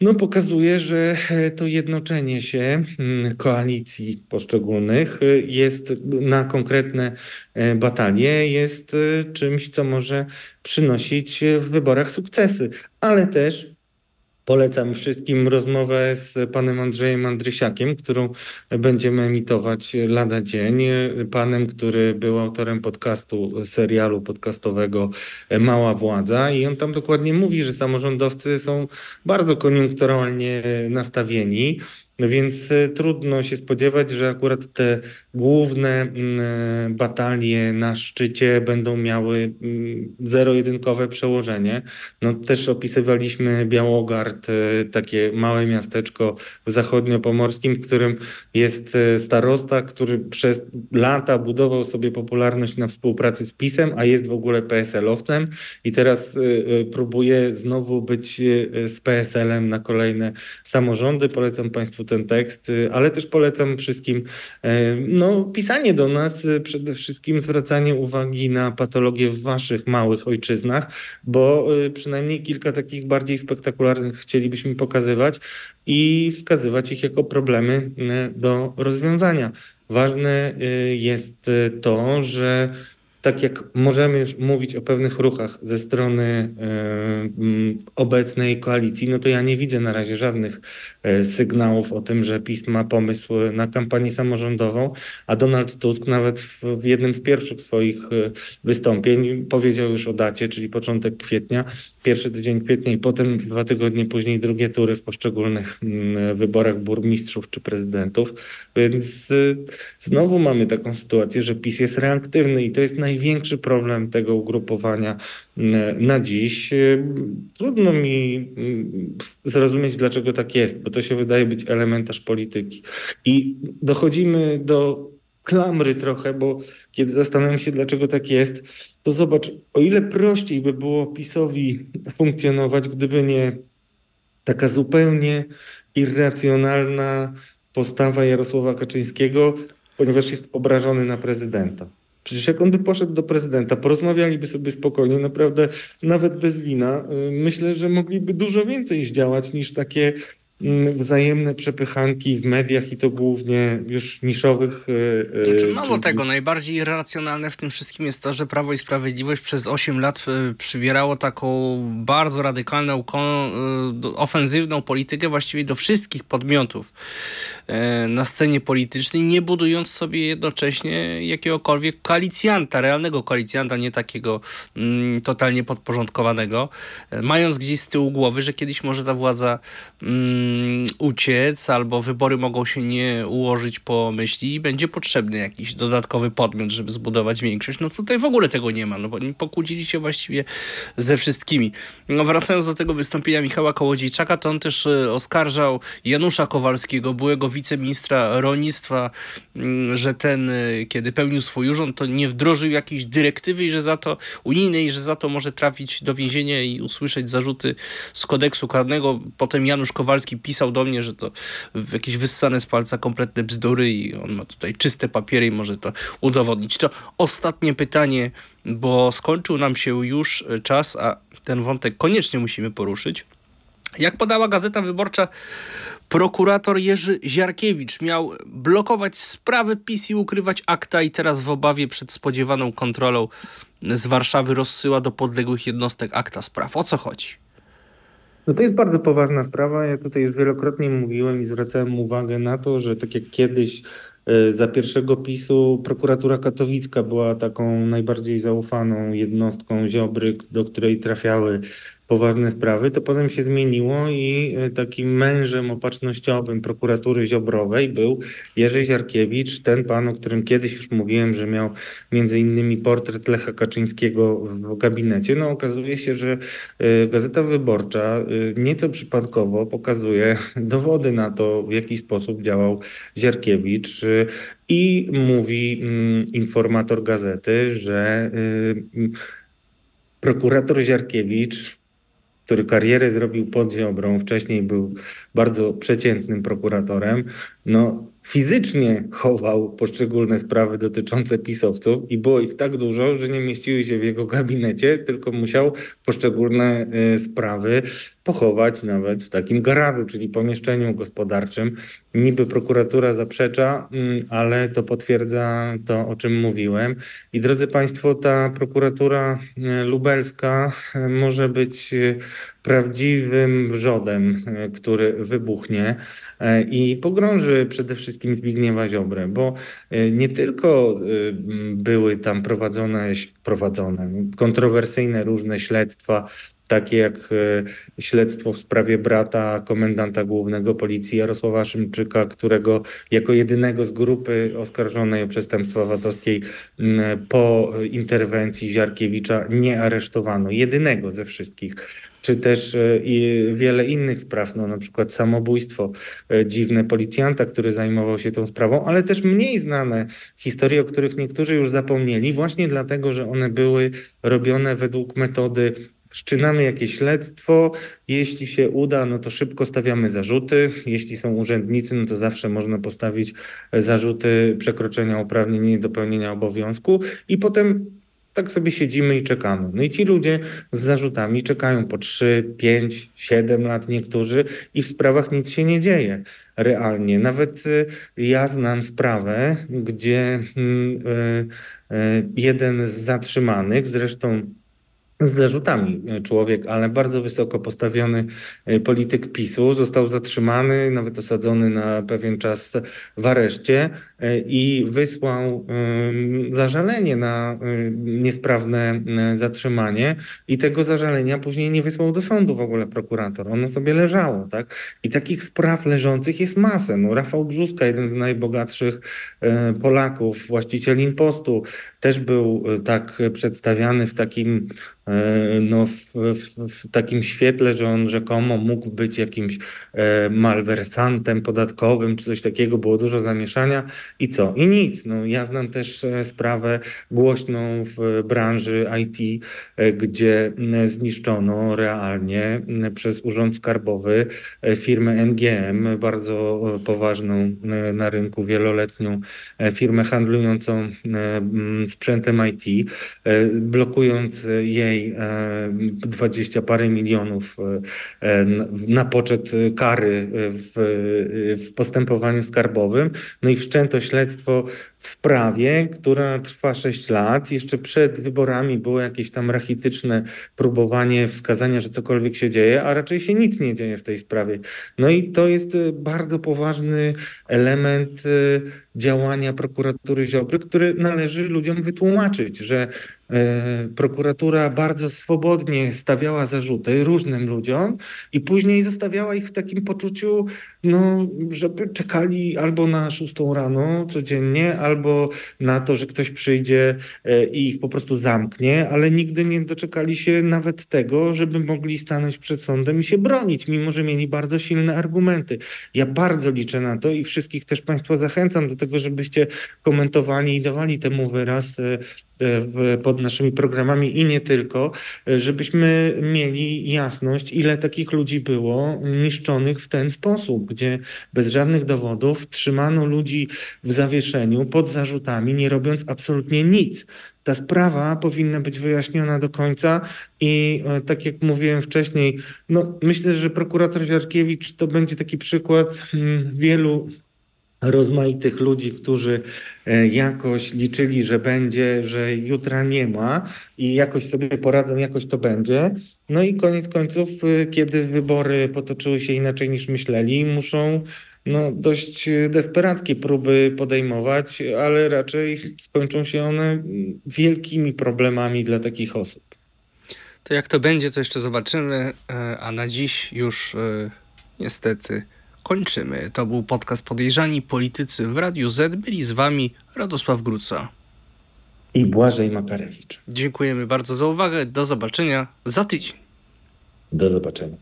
Speaker 3: no, pokazuje, że e, to jednoczenie się mm, koalicji poszczególnych e, jest na konkretne batalie, jest czymś, co może przynosić w wyborach sukcesy, ale też Polecam wszystkim rozmowę z panem Andrzejem Andrysiakiem, którą będziemy emitować lada dzień. Panem, który był autorem podcastu, serialu podcastowego Mała Władza i on tam dokładnie mówi, że samorządowcy są bardzo koniunkturalnie nastawieni więc e, trudno się spodziewać, że akurat te główne mm, e, batalie na szczycie będą miały mm, zero-jedynkowe przełożenie. No też opisywaliśmy Białogard, e, takie małe miasteczko w zachodniopomorskim, w którym jest starosta, który przez lata budował sobie popularność na współpracy z PiSem, a jest w ogóle PSL-owcem i teraz próbuje znowu być z PSL-em na kolejne samorządy. Polecam Państwu ten tekst, y, ale też polecam wszystkim e, no, pisanie do nas, y, przede wszystkim zwracanie uwagi na patologie w waszych małych ojczyznach, bo y, przynajmniej kilka takich bardziej spektakularnych chcielibyśmy pokazywać i wskazywać ich jako problemy do rozwiązania. Ważne jest to, że tak jak możemy już mówić o pewnych ruchach ze strony y, obecnej koalicji, no to ja nie widzę na razie żadnych y, sygnałów o tym, że PiS ma pomysł na kampanię samorządową, a Donald Tusk nawet w, jednym z pierwszych swoich y, wystąpień powiedział już o dacie, czyli początek kwietnia, pierwszy tydzień kwietnia i potem dwa tygodnie później drugie tury w poszczególnych mm, wyborach burmistrzów czy prezydentów, więc znowu mamy taką sytuację, że PiS jest reaktywny i to jest naj największy problem tego ugrupowania mm, na dziś. Trudno mi mm, zrozumieć, dlaczego tak jest, bo to się wydaje być elementarz polityki. I dochodzimy do klamry trochę, bo kiedy zastanawiam się, dlaczego tak jest, to zobacz, o ile prościej by było PiSowi funkcjonować, gdyby nie taka zupełnie irracjonalna postawa Jarosława Kaczyńskiego, ponieważ jest obrażony na prezydenta. Przecież jak on by poszedł do prezydenta, porozmawialiby sobie spokojnie, naprawdę nawet bez wina, y, myślę, że mogliby dużo więcej zdziałać niż takie wzajemne przepychanki w mediach i to głównie już niszowych.
Speaker 2: E, e, znaczy, mało czyli... tego, najbardziej irracjonalne w tym wszystkim jest to, że Prawo i Sprawiedliwość przez 8 lat e, przybierało taką bardzo radykalną, ofensywną politykę właściwie do wszystkich podmiotów na scenie politycznej, nie budując sobie jednocześnie jakiegokolwiek koalicjanta, realnego koalicjanta, nie takiego mm, totalnie podporządkowanego, mając gdzieś z tyłu głowy, że kiedyś może ta władza mm, Mm, uciec, albo wybory mogą się nie ułożyć po myśli i będzie potrzebny jakiś dodatkowy podmiot, żeby zbudować większość. No tutaj w ogóle tego nie ma, no bo pokłócili się właściwie ze wszystkimi. No wracając do tego wystąpienia Michała Kołodziejczaka, to on też e, oskarżał Janusza Kowalskiego, byłego wiceministra rolnictwa, mm, że ten, e, kiedy pełnił swój urząd, to nie wdrożył jakiejś dyrektywy i że za to unijnej, że za to może trafić do więzienia i usłyszeć zarzuty z kodeksu karnego. Potem Janusz Kowalski pisał do mnie, że to jakieś wyssane z palca kompletne bzdury i on ma tutaj czyste papiery i może to udowodnić. To ostatnie pytanie, bo skończył nam się już czas, a ten wątek koniecznie musimy poruszyć. Jak podała Gazeta Wyborcza, prokurator Jerzy Ziarkiewicz miał blokować sprawy PiS i ukrywać akta i teraz w obawie przed spodziewaną kontrolą z Warszawy rozsyła do podległych jednostek akta spraw. O co chodzi?
Speaker 3: No to jest bardzo poważna sprawa. Ja tutaj już wielokrotnie mówiłem i zwracałem uwagę na to, że tak jak kiedyś e, za pierwszego PiSu prokuratura katowicka była taką najbardziej zaufaną jednostką Ziobry, do której trafiały poważne sprawy, to potem się zmieniło i e, takim mężem opatrznościowym prokuratury Ziobrowej był Jerzy Ziarkiewicz, ten pan, o którym kiedyś już mówiłem, że miał między innymi portret Lecha Kaczyńskiego w gabinecie. No okazuje się, że e, Gazeta Wyborcza e, nieco przypadkowo pokazuje dowody na to, w jaki sposób działał Ziarkiewicz i mówi mm, informator gazety, że prokurator Ziarkiewicz który karierę zrobił pod Ziobrą, wcześniej był bardzo przeciętnym prokuratorem, no fizycznie chował poszczególne sprawy dotyczące pisowców i było ich tak dużo, że nie mieściły się w jego gabinecie, tylko musiał poszczególne y, sprawy pochować nawet w takim garażu, czyli pomieszczeniu gospodarczym. Niby prokuratura zaprzecza, mm, ale to potwierdza to, o czym mówiłem. I drodzy Państwo, ta prokuratura y, lubelska y, może być prawdziwym wrzodem, który wybuchnie. E, i pogrąży przede wszystkim Zbigniewa Ziobrę, bo e, nie tylko e, były tam prowadzone, prowadzone kontrowersyjne różne śledztwa, takie jak śledztwo w sprawie brata komendanta głównego policji Jarosława Szymczyka, którego jako jedynego z grupy oskarżonej o przestępstwa VAT-owskiej po interwencji Ziarkiewicza nie aresztowano. Jedynego ze wszystkich czy też e, i wiele innych spraw, no na przykład samobójstwo e, dziwne policjanta, który zajmował się tą sprawą, ale też mniej znane historie, o których niektórzy już zapomnieli, właśnie dlatego, że one były robione według metody Wszczynamy jakieś śledztwo. Jeśli się uda, no to szybko stawiamy zarzuty. Jeśli są urzędnicy, no to zawsze można postawić zarzuty przekroczenia uprawnień i obowiązku. I potem tak sobie siedzimy i czekamy. No i ci ludzie z zarzutami czekają po 3, 5, 7 lat niektórzy i w sprawach nic się nie dzieje realnie. Nawet y, ja znam sprawę, gdzie mm, y, y, jeden z zatrzymanych, zresztą z zarzutami człowiek, ale bardzo wysoko postawiony polityk PiSu został zatrzymany, nawet osadzony na pewien czas w areszcie i wysłał zażalenie na e, niesprawne zatrzymanie i tego zażalenia później nie wysłał do sądu w ogóle prokurator. Ono sobie leżało, tak? I takich spraw leżących jest masę. No, Rafał Brzuska, jeden z najbogatszych Polaków, właściciel Impostu, też był tak przedstawiany w takim E, no, w, w, w, takim świetle, że on rzekomo mógł być jakimś e, malwersantem podatkowym czy coś takiego, było dużo zamieszania i co? I nic. No, ja znam też e, sprawę głośną w branży IT, gdzie zniszczono realnie przez Urząd Skarbowy firmę MGM, bardzo poważną na rynku wieloletnią firmę handlującą sprzętem IT, blokując jej 20 e, parę milionów e, na poczet kary w, w postępowaniu skarbowym. No i wszczęto śledztwo w sprawie, która trwa 6 lat. Jeszcze przed wyborami było jakieś tam rachityczne próbowanie wskazania, że cokolwiek się dzieje, a raczej się nic nie dzieje w tej sprawie. No i to jest e, bardzo poważny element działania prokuratury Ziobry, który należy ludziom wytłumaczyć, że E, prokuratura bardzo swobodnie stawiała zarzuty różnym ludziom i później zostawiała ich w takim poczuciu, no, żeby czekali albo na szóstą rano codziennie, albo na to, że ktoś przyjdzie e, i ich po prostu zamknie, ale nigdy nie doczekali się nawet tego, żeby mogli stanąć przed sądem i się bronić, mimo że mieli bardzo silne argumenty. Ja bardzo liczę na to i wszystkich też Państwa zachęcam do tego, żebyście komentowali i dawali temu wyraz e, pod naszymi programami i nie tylko, żebyśmy mieli jasność, ile takich ludzi było niszczonych w ten sposób, gdzie bez żadnych dowodów trzymano ludzi w zawieszeniu pod zarzutami, nie robiąc absolutnie nic. Ta sprawa powinna być wyjaśniona do końca i e, tak jak mówiłem wcześniej, no myślę, że prokurator Jarkiewicz to będzie taki przykład mm, wielu rozmaitych ludzi, którzy e, jakoś liczyli, że będzie, że jutra nie ma i jakoś sobie poradzą, jakoś to będzie. No i koniec końców, e, kiedy wybory potoczyły się inaczej niż myśleli, muszą no, dość desperackie próby podejmować, ale raczej skończą się one wielkimi problemami dla takich osób.
Speaker 2: To jak to będzie, to jeszcze zobaczymy, e, a na dziś już niestety kończymy. To był podcast Podejrzani Politycy w Radiu Z. Byli z Wami Radosław Gruca
Speaker 3: i Błażej Makarewicz.
Speaker 2: Dziękujemy bardzo za uwagę. Do zobaczenia za tydzień.
Speaker 3: Do zobaczenia.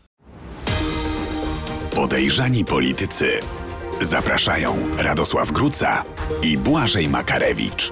Speaker 1: Podejrzani Politycy. Zapraszają Radosław Gruca i Błażej Makarewicz.